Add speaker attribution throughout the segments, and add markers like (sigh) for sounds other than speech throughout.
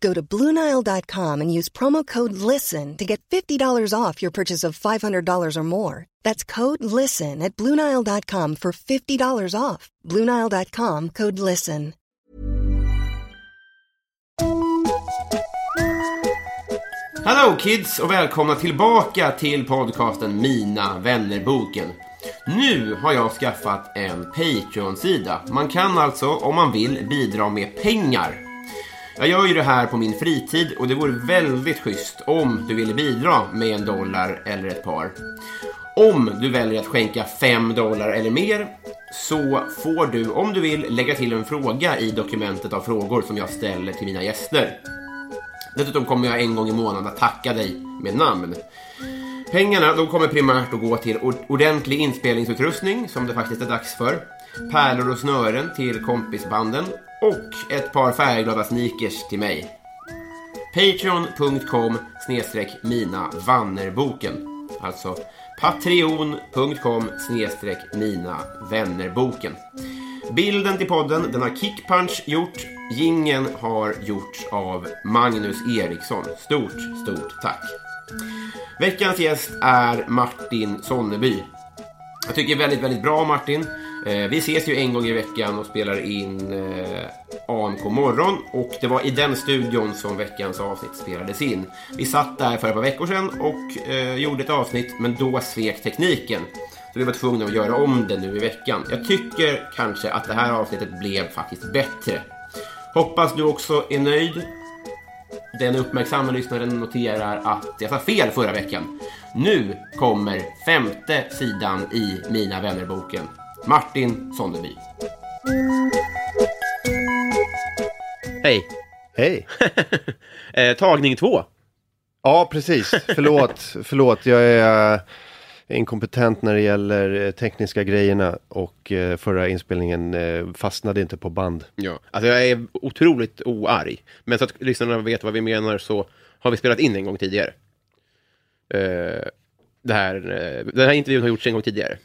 Speaker 1: Go to BlueNile.com and use promo code LISTEN to get $50 off your purchase of $500 or more. That's code LISTEN at BlueNile.com for $50 off. BlueNile.com code LISTEN.
Speaker 2: Hello kids och välkomna tillbaka till podcasten Mina vännerboken. Nu har jag skaffat en Patreon-sida. Man kan alltså, om man vill, bidra med pengar. Jag gör ju det här på min fritid och det vore väldigt schysst om du ville bidra med en dollar eller ett par. Om du väljer att skänka 5 dollar eller mer så får du, om du vill, lägga till en fråga i dokumentet av frågor som jag ställer till mina gäster. Dessutom kommer jag en gång i månaden att tacka dig med namn. Pengarna de kommer primärt att gå till ordentlig inspelningsutrustning, som det faktiskt är dags för, pärlor och snören till kompisbanden och ett par färgglada sneakers till mig. Patreon.com snedstreck mina vannerboken. Alltså patreon.com snedstreck mina vännerboken. Bilden till podden den har Kickpunch gjort. Gingen har gjorts av Magnus Eriksson. Stort, stort tack. Veckans gäst är Martin Sonneby. Jag tycker väldigt, väldigt bra Martin. Eh, vi ses ju en gång i veckan och spelar in eh, AMK morgon och det var i den studion som veckans avsnitt spelades in. Vi satt där för ett par veckor sedan och eh, gjorde ett avsnitt men då svek tekniken. Så vi var tvungna att göra om det nu i veckan. Jag tycker kanske att det här avsnittet blev faktiskt bättre. Hoppas du också är nöjd. Den uppmärksamma lyssnaren noterar att jag sa fel förra veckan. Nu kommer femte sidan i Mina vännerboken. Martin Sonneby. Hej.
Speaker 3: Hej. (laughs)
Speaker 2: eh, tagning två.
Speaker 3: Ja, precis. Förlåt, (laughs) förlåt. Jag är eh, inkompetent när det gäller eh, tekniska grejerna och eh, förra inspelningen fastnade inte på band.
Speaker 2: Ja, alltså jag är otroligt oarg. Men så att lyssnarna vet vad vi menar så har vi spelat in en gång tidigare. det här, den här intervjun har gjorts en gång tidigare.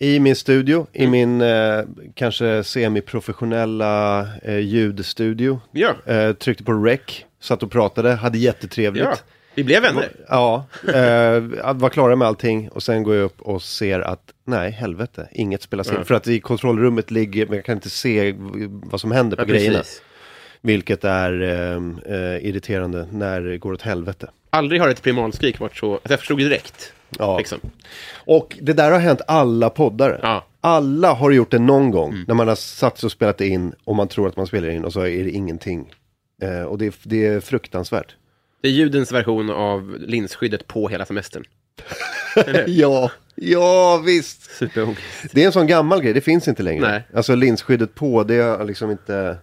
Speaker 3: I min studio, mm. i min eh, kanske semiprofessionella eh, ljudstudio.
Speaker 2: Ja.
Speaker 3: Eh, tryckte på rec, satt och pratade, hade jättetrevligt. Ja.
Speaker 2: Vi blev vänner.
Speaker 3: Ja, eh, var klara med allting och sen går jag upp och ser att nej, helvete, inget spelas in. Mm. För att i kontrollrummet ligger, men jag kan inte se vad som händer på ja, grejerna. Precis. Vilket är eh, eh, irriterande när det går åt helvete.
Speaker 2: Aldrig har ett primalskrik varit så, alltså jag förstod direkt.
Speaker 3: Ja. Liksom. Och det där har hänt alla poddare.
Speaker 2: Ja.
Speaker 3: Alla har gjort det någon gång mm. när man har satt sig och spelat in och man tror att man spelar in och så är det ingenting. Eh, och det, det är fruktansvärt.
Speaker 2: Det är ljudens version av linsskyddet på hela semestern. (laughs)
Speaker 3: ja, ja visst.
Speaker 2: Superångest.
Speaker 3: Det är en sån gammal grej, det finns inte längre.
Speaker 2: Nej.
Speaker 3: Alltså linsskyddet på, det har liksom inte...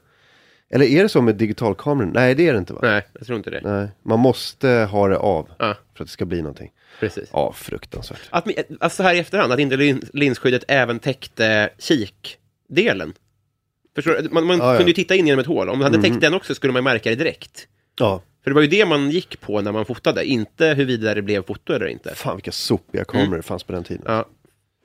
Speaker 3: Eller är det så med digitalkameran? Nej, det är det inte va?
Speaker 2: Nej, jag tror inte det.
Speaker 3: Nej, man måste ha det av
Speaker 2: ja.
Speaker 3: för att det ska bli någonting.
Speaker 2: Precis.
Speaker 3: Ja, fruktansvärt.
Speaker 2: Att, alltså här i efterhand, att inte linsskyddet även täckte kikdelen. Förstår du? Man, man ja, kunde ju titta in genom ett hål. Om man hade täckt den också skulle man märka det direkt.
Speaker 3: Ja.
Speaker 2: För det var ju det man gick på när man fotade, inte huruvida det blev foto eller inte.
Speaker 3: Fan vilka sopiga kameror mm. fanns på den tiden.
Speaker 2: Ja.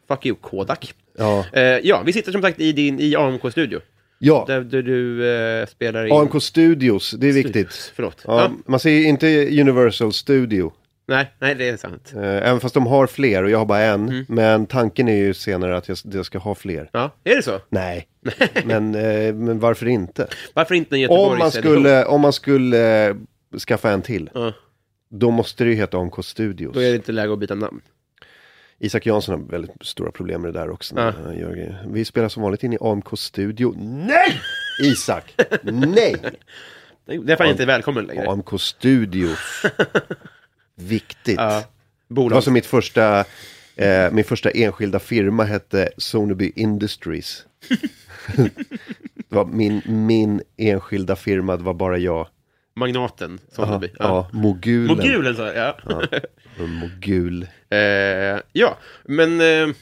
Speaker 2: Fuck you, Kodak.
Speaker 3: Ja.
Speaker 2: Uh, ja, vi sitter som sagt i din i AMK-studio.
Speaker 3: Ja.
Speaker 2: Där, du uh, spelar in...
Speaker 3: AMK Studios, det är viktigt. Studios.
Speaker 2: Förlåt.
Speaker 3: Ja, ja. Man säger inte Universal Studio.
Speaker 2: Nej, nej, det är sant.
Speaker 3: Eh, även fast de har fler och jag har bara en. Mm. Men tanken är ju senare att jag, jag ska ha fler.
Speaker 2: Ja, är det så?
Speaker 3: Nej, (laughs) men, eh, men varför inte?
Speaker 2: Varför inte en Göteborgs
Speaker 3: om man skulle, om man skulle uh, skaffa en till.
Speaker 2: Uh.
Speaker 3: då måste det ju heta AMK Studios.
Speaker 2: Då är det inte läge att byta namn.
Speaker 3: Isak Jansson har väldigt stora problem med det där också. grejer. Vi spelar som vanligt in i AMK Studio. Nej! Isak! Nej!
Speaker 2: Därför är han inte välkommen längre.
Speaker 3: AMK Studio. Viktigt.
Speaker 2: Ja.
Speaker 3: Det var
Speaker 2: Bolag.
Speaker 3: som mitt första, eh, min första enskilda firma hette Soneby Industries. (laughs) det var min, min enskilda firma, det var bara jag.
Speaker 2: Magnaten. Som
Speaker 3: Ja,
Speaker 2: blir.
Speaker 3: ja, mogulen.
Speaker 2: Mogulen sa jag. Ja.
Speaker 3: En mogul. (laughs)
Speaker 2: Eh, ja, men eh,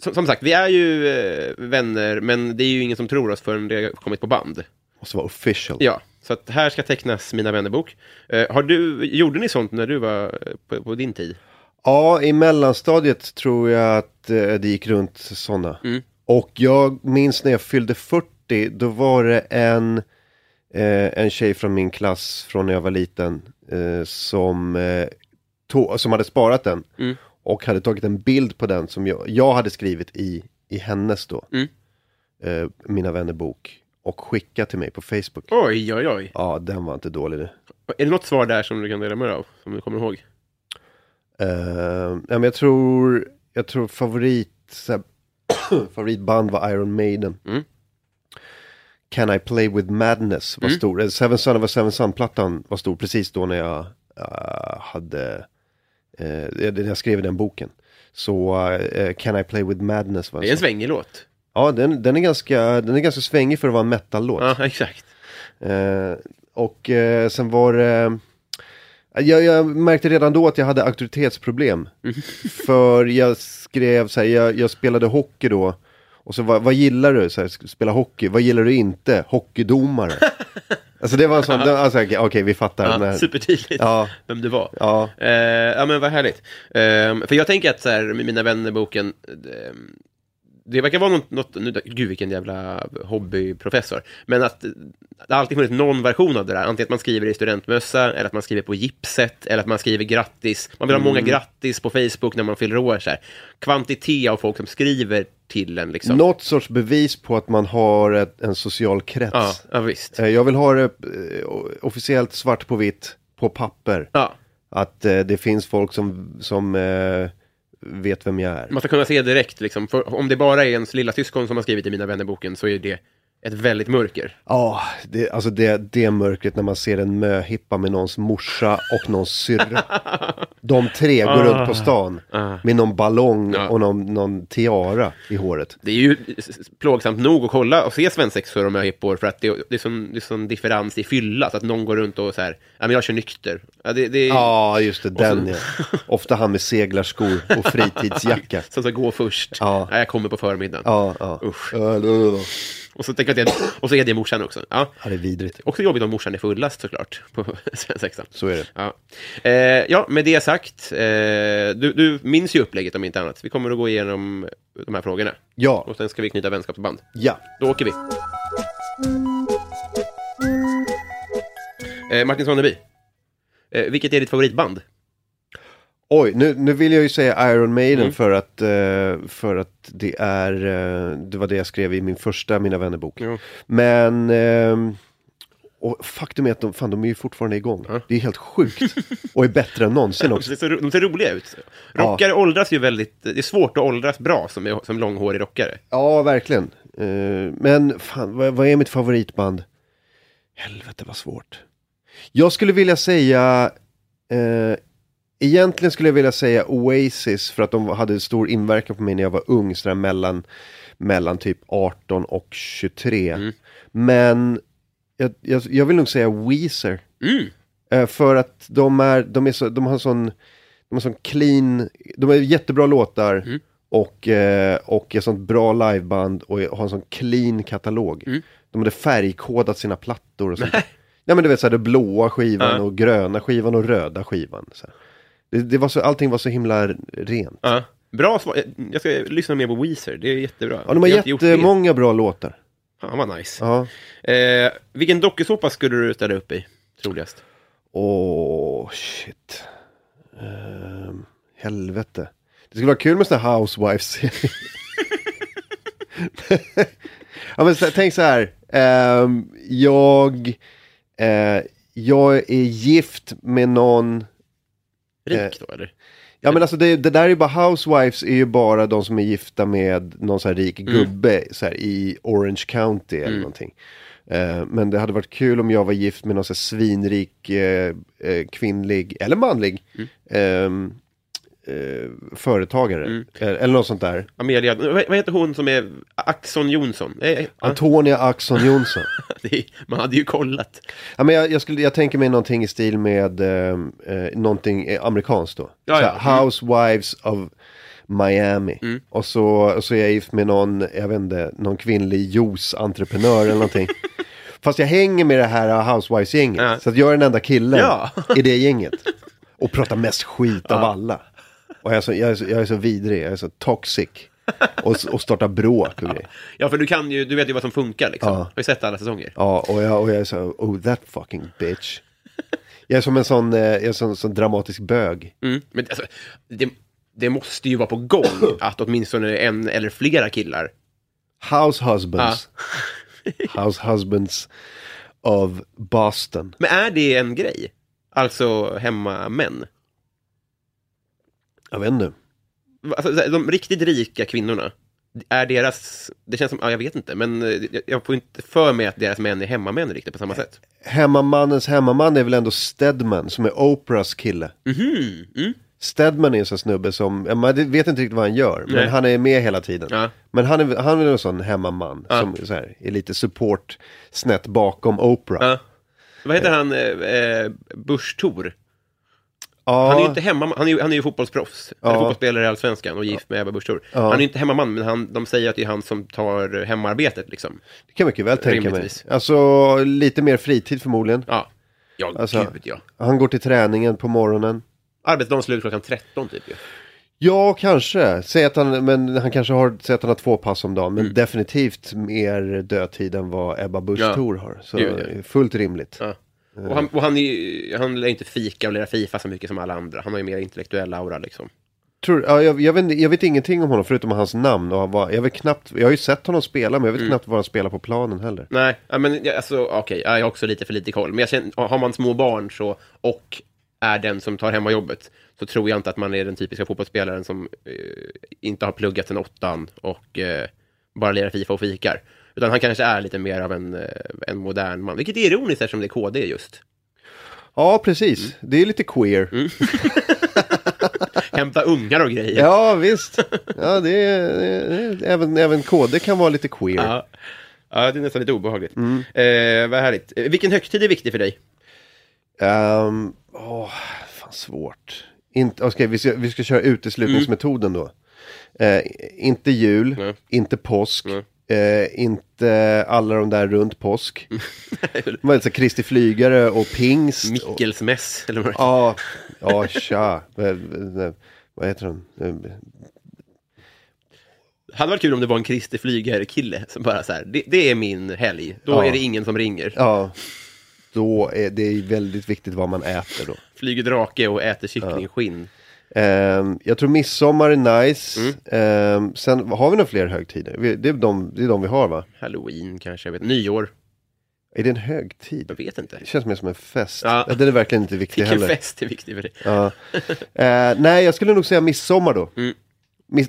Speaker 2: som, som sagt, vi är ju eh, vänner, men det är ju ingen som tror oss förrän det har kommit på band.
Speaker 3: Måste vara official.
Speaker 2: Ja, så att här ska tecknas Mina vännerbok. Eh, har du, gjorde ni sånt när du var eh, på, på din tid?
Speaker 3: Ja, i mellanstadiet tror jag att eh, det gick runt sådana.
Speaker 2: Mm.
Speaker 3: Och jag minns när jag fyllde 40, då var det en, en tjej från min klass från när jag var liten eh, som, eh, to- som hade sparat den.
Speaker 2: Mm.
Speaker 3: Och hade tagit en bild på den som jag, jag hade skrivit i, i hennes då.
Speaker 2: Mm.
Speaker 3: Eh, Mina vänner bok. Och skickat till mig på Facebook.
Speaker 2: Oj, oj, oj.
Speaker 3: Ja, den var inte dålig.
Speaker 2: Är det något svar där som du kan dela med dig av? Som du kommer ihåg?
Speaker 3: Uh, ja, men jag tror, jag tror favorit, här, (clears throat) favoritband var Iron Maiden.
Speaker 2: Mm.
Speaker 3: Can I Play With Madness var
Speaker 2: Mm.
Speaker 3: stor. Seven Son of a Seven Son-plattan var stor precis då när jag eh, hade, uh, när jag skrev den boken. Så eh, Can I Play With Madness var
Speaker 2: Det är en
Speaker 3: en
Speaker 2: svängig låt.
Speaker 3: Ja, den, den, är ganska, den är ganska svängig för att vara en metal-låt.
Speaker 2: Ja, exakt.
Speaker 3: Och sen var det... jag, jag märkte redan då att jag hade auktoritetsproblem. För jag skrev så här, jag, jag spelade hockey då. Och så vad, vad gillar du? Så här, spela hockey. Vad gillar du inte? Hockeydomare. (laughs) alltså det var en sån, det- alltså, okej okej, vi fattar.
Speaker 2: Ja,
Speaker 3: när,
Speaker 2: supertydligt
Speaker 3: Ja.
Speaker 2: vem du var.
Speaker 3: ja,
Speaker 2: Eh, ja men vad härligt. Eh, för jag tänker att så här, Mina vänner-boken, eh, det verkar vara något, något nu, gud vilken jävla hobbyprofessor, men att det har alltid funnits någon version av det där, antingen att man skriver i studentmössa, eller att man skriver på gipset, eller att man skriver grattis, man vill ha många grattis på Facebook när man fyller år, så här. kvantitet av folk som skriver till en liksom.
Speaker 3: något sorts bevis på att man har ett, en social krets.
Speaker 2: Ja, ja visst.
Speaker 3: Eh, Jag vill ha det eh, officiellt svart på vitt på papper.
Speaker 2: Ja,
Speaker 3: Att eh, det finns folk som, som vet vem jag är.
Speaker 2: man ska kunna se direkt, liksom, för om det bara är ens lilla syskon som har skrivit i Mina vänner-boken så är det ett väldigt mörker.
Speaker 3: Ja, det, alltså det, det mörkret när man ser en möhippa med någons morsa och någons syrra. (laughs) De tre går runt på stan
Speaker 2: Ah.
Speaker 3: med någon ballong och någon, någon tiara i håret.
Speaker 2: Det är ju plågsamt nog att kolla och se svensexor och möhippor för att det, det är sån, det är sån differens i fylla, så att någon går runt och så här, ja men jag kör nykter. Ja, det, det är
Speaker 3: Ja, just det, den
Speaker 2: så-
Speaker 3: ja. Ofta han med seglarskor och fritidsjacka. (laughs)
Speaker 2: som ska gå först.
Speaker 3: Ja.
Speaker 2: Ja. jag kommer på förmiddagen.
Speaker 3: Ja, ja.
Speaker 2: Usch.
Speaker 3: Ja, då, då, då.
Speaker 2: Och, så tänker jag att det, och så är det morsan också. Ja.
Speaker 3: Ja, det är vidrigt.
Speaker 2: Också jobbigt om morsan är fullast såklart, på (laughs) svensexan.
Speaker 3: Så är det.
Speaker 2: Ja. Eh, ja, med det sagt, eh, du, du minns ju upplägget om inte annat. Vi kommer att gå igenom de här frågorna.
Speaker 3: Ja,
Speaker 2: Och sen ska vi knyta vänskapsband.
Speaker 3: ja.
Speaker 2: Då åker vi. Eh, Martin Sonneby. Eh, vilket är ditt favoritband?
Speaker 3: Oj, nu, nu vill jag ju säga Iron Maiden
Speaker 2: Mm.
Speaker 3: för, att, eh, för att det är, eh, det var det jag skrev i min första Mina vänner-bok.
Speaker 2: Ja.
Speaker 3: Men, ehm, och faktum är att de, fan, de är ju fortfarande igång.
Speaker 2: Ja.
Speaker 3: Det är helt sjukt. (laughs) och är bättre än någonsin
Speaker 2: De
Speaker 3: också.
Speaker 2: ser, så- de ser roliga ut. Rockare åldras ju väldigt... Det är svårt att åldras bra som, som långhårig rockare.
Speaker 3: Ja, verkligen. Eh, men fan, vad, vad är mitt favoritband? Helvete vad svårt. Jag skulle vilja säga, eh, egentligen skulle jag vilja säga Oasis för att de hade stor inverkan på mig när jag var ung, sådär mellan, mellan typ 18 och 23.
Speaker 2: Mm.
Speaker 3: Men jag, jag, jag vill nog säga Weezer.
Speaker 2: Mm.
Speaker 3: Eh, för att de, är, de, är så, de har sån, de har sån clean, de har jättebra låtar
Speaker 2: Mm.
Speaker 3: och, eh, och ett sånt bra liveband och har en sån clean katalog.
Speaker 2: Mm.
Speaker 3: De hade färgkodat sina plattor och sånt. Ja men du vet såhär, det blåa skivan
Speaker 2: Ja.
Speaker 3: och gröna skivan och röda skivan. Så här. Det, det var så, allting var så himla rent.
Speaker 2: Ja. Bra svar. Jag- Jag ska lyssna mer på Weezer. Det är jättebra.
Speaker 3: Ja, de har
Speaker 2: Jag inte gjort det.
Speaker 3: jättemånga bra låtar.
Speaker 2: Fan vad nice.
Speaker 3: Ja.
Speaker 2: Eh, vilken dokusåpa skulle du ställa upp i? Troligast.
Speaker 3: Åh, shit. Ehm, helvete. Det skulle vara kul med sån här Housewives-serie. (laughs) ja, men så, tänk så här. Ehm, jag, eh, jag är gift med någon
Speaker 2: rik då eller?
Speaker 3: Ja men alltså det, det där är ju bara housewives är ju bara de som är gifta med någon så här rik gubbe så här, i Orange County eller någonting. Eh, men det hade varit kul om jag var gift med någon så här svinrik eh, eh, kvinnlig eller manlig. Ehm, eh, företagare. Eh, eller något sånt där.
Speaker 2: Amelia, vad heter hon som är Axon Jonsson? Eh, ja,
Speaker 3: Antonia Axon Jonsson. (laughs)
Speaker 2: är- man hade ju kollat.
Speaker 3: Ja, men jag, jag, skulle, jag tänker mig någonting i stil med eh, eh, någonting eh, amerikanskt då.
Speaker 2: Ja,
Speaker 3: så
Speaker 2: ja.
Speaker 3: här, Housewives of Miami.
Speaker 2: Mm.
Speaker 3: Och, så, och så är jag gift med någon, jag vet inte, någon kvinnlig juice-entreprenör eller någonting. (laughs) Fast jag hänger med det här Housewives-gänget.
Speaker 2: Ja.
Speaker 3: Så att jag är den enda killen
Speaker 2: Ja.
Speaker 3: i det gänget. Och pratar mest skit av alla. Och jag är, så, jag, är så, jag är så vidrig, jag är så toxic. Och, och startar bråk och grejer.
Speaker 2: Ja, för du kan ju, du vet ju vad som funkar liksom.
Speaker 3: Ja.
Speaker 2: Har ju sett alla säsonger.
Speaker 3: Ja, och jag, och jag är så, oh that fucking bitch. Jag är som en sån, eh, jag är sån, sån dramatisk bög.
Speaker 2: Mm. Men alltså, det, det måste ju vara på gång (clears throat) att åtminstone en eller flera killar.
Speaker 3: House husbands. (laughs) House husbands of Boston.
Speaker 2: Men är det en grej? Alltså hemmamän?
Speaker 3: Jag vet inte.
Speaker 2: Alltså, de riktigt rika kvinnorna, är deras... Det känns som, ja, jag vet inte, men eh, jag- får inte för mig att deras män är hemmamän riktigt på samma sätt.
Speaker 3: Hemmamannens hemmaman är väl ändå Stedman som är Oprahs kille.
Speaker 2: Mhm, mm.
Speaker 3: Stedman är en sån snubbe som, man vet inte riktigt vad han gör, men
Speaker 2: Nej.
Speaker 3: han är med hela tiden.
Speaker 2: Ja.
Speaker 3: Men han är, han är en sån hemmaman
Speaker 2: Ja.
Speaker 3: som så här, är lite support snett bakom Oprah.
Speaker 2: Ja. Vad heter han, eh, eh, Busch Thor?
Speaker 3: Ja,
Speaker 2: Han är ju inte hemma, han är han är ju fotbollsproffs. Är
Speaker 3: Ja.
Speaker 2: fotbollsspelare i Allsvenskan och gift med Ebba Busch Thor. Han är ju inte hemmaman, men han, de säger att det är han som tar hemarbetet liksom.
Speaker 3: det kan jag mycket väl tänka mig. Alltså lite mer fritid förmodligen.
Speaker 2: Ja, ja
Speaker 3: Alltså-
Speaker 2: gud ja.
Speaker 3: Han går till träningen på morgonen.
Speaker 2: Arbetsdagen slut klockan 13 typ ju.
Speaker 3: Ja, kanske. Säg att han, men han kanske har, säg att han har två pass om dagen. Men definitivt mer dödtid än vad Ebba Busch
Speaker 2: Mm. Ja.
Speaker 3: Thor har. Så
Speaker 2: Gud, ja.
Speaker 3: fullt rimligt.
Speaker 2: Ja. Och han, och han, är, han lär inte fika och lira Fifa så mycket som alla andra. Han har ju mer intellektuell aura liksom.
Speaker 3: Tror, ja, jag, jag, vet, jag vet ingenting om honom förutom hans namn. Och vad, jag, vet knappt, jag har ju sett honom spela men jag vet
Speaker 2: Mm.
Speaker 3: knappt vad han spelar på planen heller.
Speaker 2: Nej, men alltså okej, ja, jag har också lite för lite koll. Men jag känner, har man små barn så, och är den som tar hemma jobbet så tror jag inte att man är den typiska fotbollsspelaren som eh, inte har pluggat sen åttan och eh, bara lirar Fifa och fikar. Utan han kanske är lite mer av en, eh, en modern man. Vilket är ironiskt eftersom det är KD just.
Speaker 3: Ja, precis.
Speaker 2: Mm.
Speaker 3: Det är lite queer. (laughs)
Speaker 2: Hämta ungar och grejer.
Speaker 3: Ja, visst. Ja, det är, det är, även, även KD kan vara lite queer.
Speaker 2: Ja. Ja, det är nästan lite obehagligt.
Speaker 3: Mm.
Speaker 2: Eh, vad härligt. Eh, Vilken högtid är viktig för dig?
Speaker 3: Ehm, åh, fan svårt. Inte, okej, vi, ska, vi ska köra uteslutningsmetoden då. Eh, inte jul,
Speaker 2: Mm. Nej.
Speaker 3: inte påsk,
Speaker 2: Nej.
Speaker 3: Eh, inte alla de där runt påsk. (laughs) Det, så Kristi flygare och pingst. och,
Speaker 2: Mickelsmäss? Eller vad?
Speaker 3: ja, ja, tja. Vad- vad- Vad heter den? Eh,
Speaker 2: hade varit kul om det var en Christer Flyger-kille som bara så här, det, det är min helg. Då
Speaker 3: Ja.
Speaker 2: är det ingen som ringer.
Speaker 3: Ja, då är det väldigt viktigt vad man äter då.
Speaker 2: Flyger drake och äter kycklingskinn.
Speaker 3: Ehm, jag tror midsommar är nice.
Speaker 2: Mm.
Speaker 3: Ehm, sen har vi några fler högtider? Vi, det, är de, det är de vi har va?
Speaker 2: Halloween kanske, jag vet Nyår,
Speaker 3: Är det en högtid?
Speaker 2: jag vet inte.
Speaker 3: Det känns mer som en fest.
Speaker 2: Ja.
Speaker 3: Ja. Den är verkligen inte viktig
Speaker 2: Vilken
Speaker 3: heller.
Speaker 2: fest är viktig för dig.
Speaker 3: Ja. Eh, nej, jag skulle nog säga midsommar då.
Speaker 2: Mm.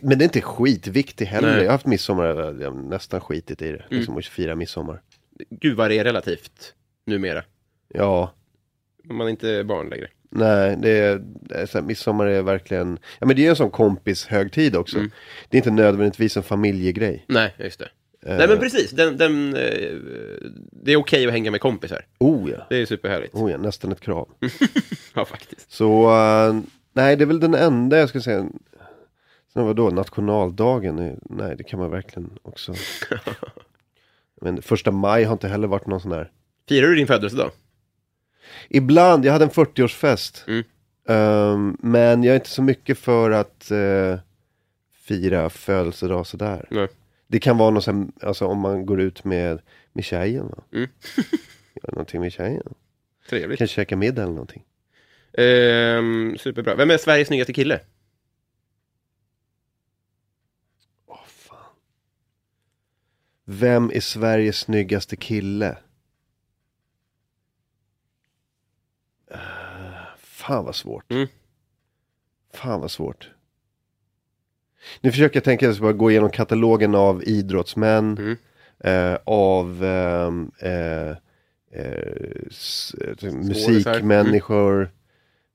Speaker 3: Men det är inte skitviktig heller.
Speaker 2: Nej. Mm.
Speaker 3: Jag har haft midsommar, jag har nästan skitit i det. Liksom att fira midsommar.
Speaker 2: Gud vad det är relativt numera.
Speaker 3: Ja,
Speaker 2: Man är inte barn längre.
Speaker 3: Nej, det är, så här, midsommar är verkligen, ja men det är en sån kompis högtid också.
Speaker 2: Mm.
Speaker 3: Det är inte nödvändigtvis en familjegrej.
Speaker 2: Nej, just det. Nej men precis, den, den, eh, det är okej att hänga med kompisar.
Speaker 3: Oh ja,
Speaker 2: Det är superhärligt.
Speaker 3: oh ja, nästan ett krav. (laughs)
Speaker 2: Ja, faktiskt.
Speaker 3: Så, eh, nej det är väl den enda jag ska säga. Sen vadå, nationaldagen? Nej, det kan man verkligen också. (laughs) Men första maj har inte heller varit någon sån där.
Speaker 2: Firar du din födelsedag?
Speaker 3: Ibland, jag hade en 40-årsfest.
Speaker 2: Mm.
Speaker 3: Ehm, men jag är inte så mycket för att eh, fira födelsedag sådär.
Speaker 2: Nej.
Speaker 3: Det kan vara något sån, alltså om man går ut med, med tjejen. Va?
Speaker 2: Mm. (laughs)
Speaker 3: Gör någonting med tjejen.
Speaker 2: Trevligt.
Speaker 3: Kanske käka middag eller någonting.
Speaker 2: Ehm, superbra. Vem är Sveriges snyggaste kille?
Speaker 3: Åh fan. Vem är Sveriges snyggaste kille? Eh, fan vad svårt.
Speaker 2: Mm.
Speaker 3: Fan vad svårt. Nu försöker jag tänka, jag ska bara gå igenom katalogen av idrottsmän.
Speaker 2: Mm.
Speaker 3: Eh, av ehm, eh, eh, s- eh, musikmänniskor.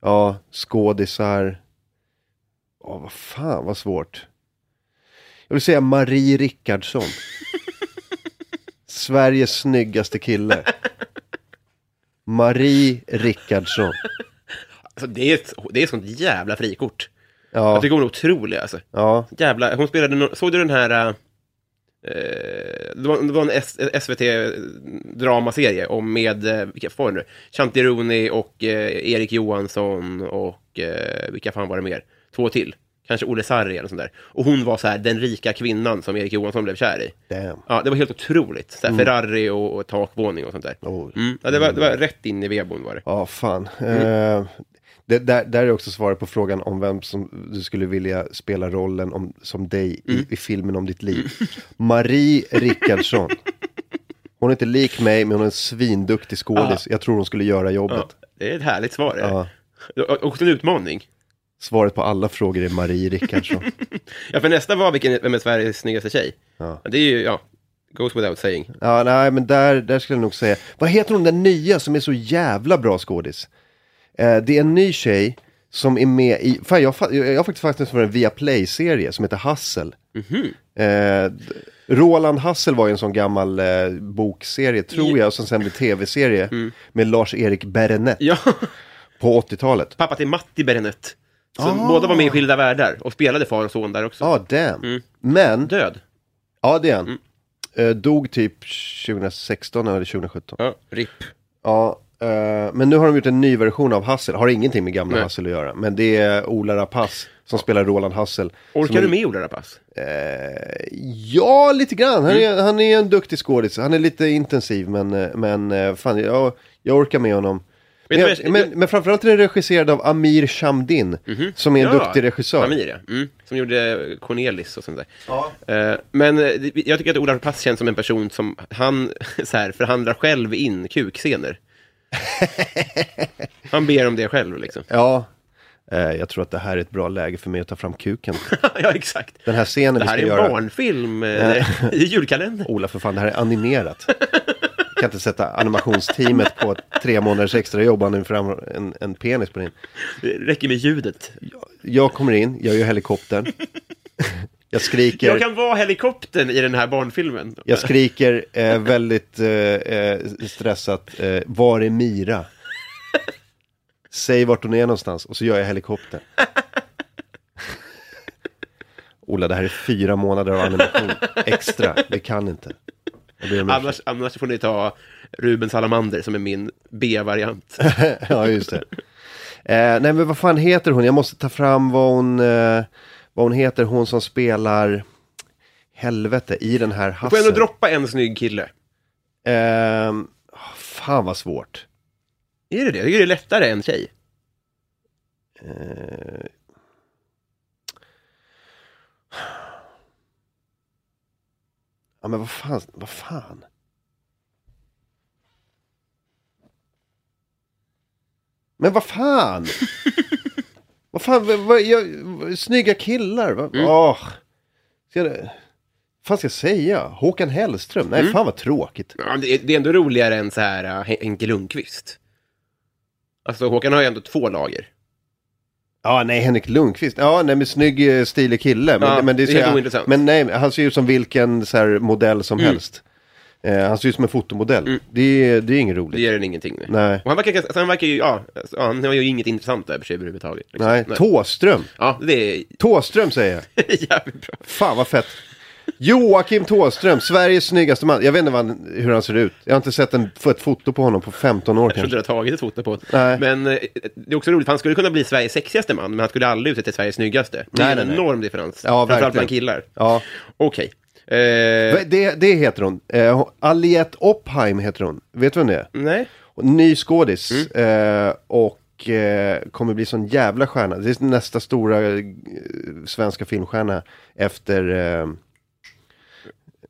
Speaker 3: Ja, skådisar. Åh, vad fan vad svårt. Jag vill säga Marie Rickardsson. (laughs) Sveriges snyggaste kille. Marie Rickardsson.
Speaker 2: Alltså, det, är ett, det är ett sånt jävla frikort.
Speaker 3: Ja,
Speaker 2: Jag tycker hon är otrolig alltså.
Speaker 3: ja,
Speaker 2: Jävla, hon spelade, no- såg du den här... eh, det, var, det var en SVT-dramaserie om med, eh, vilka var det nu? Shanti Rooney och eh, Erik Johansson och eh, vilka fan var det mer? Två till. Kanske Olle Sarri eller sånt där. Och hon var så här den rika kvinnan som Erik Johansson blev kär i.
Speaker 3: damn.
Speaker 2: Ja, det var helt otroligt. Så här, Ferrari och, och takvåning och sånt där.
Speaker 3: Oh.
Speaker 2: Mm. Ja, det, var, det var rätt in i vedboden var det.
Speaker 3: Ja, fan. Eh, det, där, där är också svaret på frågan om vem som du skulle vilja spela rollen om, som dig i, i filmen om ditt liv. Marie Rickardsson. Hon är inte lik mig, men hon är en svinduktig skådis. Jag tror hon skulle göra jobbet.
Speaker 2: Det är ett härligt svar.
Speaker 3: Ja.
Speaker 2: Och en utmaning.
Speaker 3: Svaret på alla frågor är Marie Rickardsson. (laughs)
Speaker 2: Ja, för nästa var vilken, vem är Sveriges snyggaste tjej?
Speaker 3: Ja.
Speaker 2: Det är ju, ja, goes without saying.
Speaker 3: Ja, nej, men där, där skulle jag nog säga. Vad heter hon den nya som är så jävla bra skådis? Eh, det är en ny tjej som är med i, fan jag, fa- jag har faktiskt fastnat för en Viaplay-serie som heter Hassel. Eh, d- Roland Hassel var ju en sån gammal eh, bokserie, tror jag, som sen blev tv-serie med Lars-Erik Berenet
Speaker 2: Ja,
Speaker 3: på 80-talet.
Speaker 2: pappa till Matti Berenet. Som
Speaker 3: Ah.
Speaker 2: båda var med i Skilda Världar och spelade far och son där också.
Speaker 3: Ja, damn. Men,
Speaker 2: Död.
Speaker 3: ja det är han. Eh, dog typ 2016 eller 2017.
Speaker 2: Ja, RIP.
Speaker 3: Ja, eh, men nu har de gjort en ny version av Hassel. Har ingenting med gamla
Speaker 2: Nej.
Speaker 3: Hassel att göra. Men det är Ola Rapace som spelar Roland Hassel.
Speaker 2: Orkar du med Ola Rapace?
Speaker 3: Eh, ja, lite grann. Han är, han är en duktig skådis. Han är lite intensiv, men, eh, men fan, jag, jag orkar med honom. Men, jag, men, men framförallt är den regisserad av Amir Shamdin, som är en duktig regissör.
Speaker 2: Amir, ja. Mm. Som gjorde Cornelis och sånt där.
Speaker 3: Ja.
Speaker 2: Eh, men jag tycker att Ola Rapace känns som en person som, han (laughs) så här, förhandlar själv in kukscener. (laughs) han ber om det själv liksom.
Speaker 3: Ja, eh, jag tror att det här är ett bra läge för mig att ta fram kuken. (laughs)
Speaker 2: ja, exakt.
Speaker 3: Den här scenen
Speaker 2: Det
Speaker 3: vi
Speaker 2: här
Speaker 3: ska
Speaker 2: är en
Speaker 3: göra.
Speaker 2: barnfilm eh, (laughs) i julkalender.
Speaker 3: Ola, för fan, det här är animerat. kan inte sätta animationsteamet på tre månaders extra jobb och fram en, en penis på din.
Speaker 2: Det räcker med ljudet.
Speaker 3: Jag kommer in, jag gör helikoptern. Jag skriker,
Speaker 2: Jag
Speaker 3: jag,
Speaker 2: kan vara helikoptern i den här barnfilmen.
Speaker 3: skriker eh, väldigt eh, eh, stressat, eh, var är Mira? Säg vart hon är någonstans och så gör jag helikoptern. Ola, det här är fyra månader av animation extra, vi kan inte. Jag.
Speaker 2: Annars, annars får ni ta Ruben Salamander som är min B-variant. (laughs)
Speaker 3: ja, just det. Eh, nej, men vad fan heter hon? Jag måste ta fram vad hon, eh, vad hon heter, hon som spelar helvete i den här
Speaker 2: Du får ändå
Speaker 3: hassen.
Speaker 2: droppa en snygg kille.
Speaker 3: Eh, fan vad svårt.
Speaker 2: Är det det? Jag det är lättare än tjej.
Speaker 3: Eh, ja, men vad fan, vad fan. Men vad fan! (laughs) vad fan, vad, vad, jag, snygga killar. Vad,
Speaker 2: Mm.
Speaker 3: åh. Ska vad fan ska jag säga? Håkan Hellström? Nej,
Speaker 2: Mm.
Speaker 3: fan vad tråkigt.
Speaker 2: Ja, det, är, det är ändå roligare än så här uh, Henke Lundqvist. Alltså Håkan har ju ändå två lager.
Speaker 3: Ja, nej, Henrik Lundqvist. Ja, nej, men snygg, eh, stilig kille. Men,
Speaker 2: Ja,
Speaker 3: men det, är
Speaker 2: det
Speaker 3: så
Speaker 2: helt ointressant.
Speaker 3: Men nej, han ser ut som vilken så här, modell som
Speaker 2: Mm.
Speaker 3: helst. Eh, han ser ut som en fotomodell.
Speaker 2: Mm.
Speaker 3: Det, är, det är inget
Speaker 2: Det
Speaker 3: roligt.
Speaker 2: ger den ingenting. Nej.
Speaker 3: Nej.
Speaker 2: Och han verkar, alltså, han verkar ju, ja, alltså, han har ju inget intressant över sig överhuvudtaget. liksom.
Speaker 3: Nej, Tåström.
Speaker 2: Ja, det är
Speaker 3: Tåström säger jag. (laughs)
Speaker 2: jävligt bra.
Speaker 3: Fan vad fett. Joakim Tåström, Sveriges snyggaste man. Jag vet inte vad han, hur han ser ut. Jag har inte sett en, ett foto på honom på 15 år
Speaker 2: Jag tror inte du har tagit ett foto på det.
Speaker 3: Nej.
Speaker 2: Men eh, det är också roligt, för han skulle kunna bli Sveriges sexigaste man, men han skulle aldrig utse till Sveriges snyggaste. Det är
Speaker 3: Nej,
Speaker 2: en
Speaker 3: nej, nej.
Speaker 2: enorm differens.
Speaker 3: Ja,
Speaker 2: Framförallt
Speaker 3: verkligen.
Speaker 2: bland killar.
Speaker 3: Ja,
Speaker 2: Okej. Eh,
Speaker 3: det, det heter hon. Eh, Aliette Oppheim heter hon. Vet du vem det är?
Speaker 2: nej.
Speaker 3: Ny skådis. Eh, och eh, kommer bli sån jävla stjärna. Det är nästa stora eh, svenska filmstjärna efter... Eh,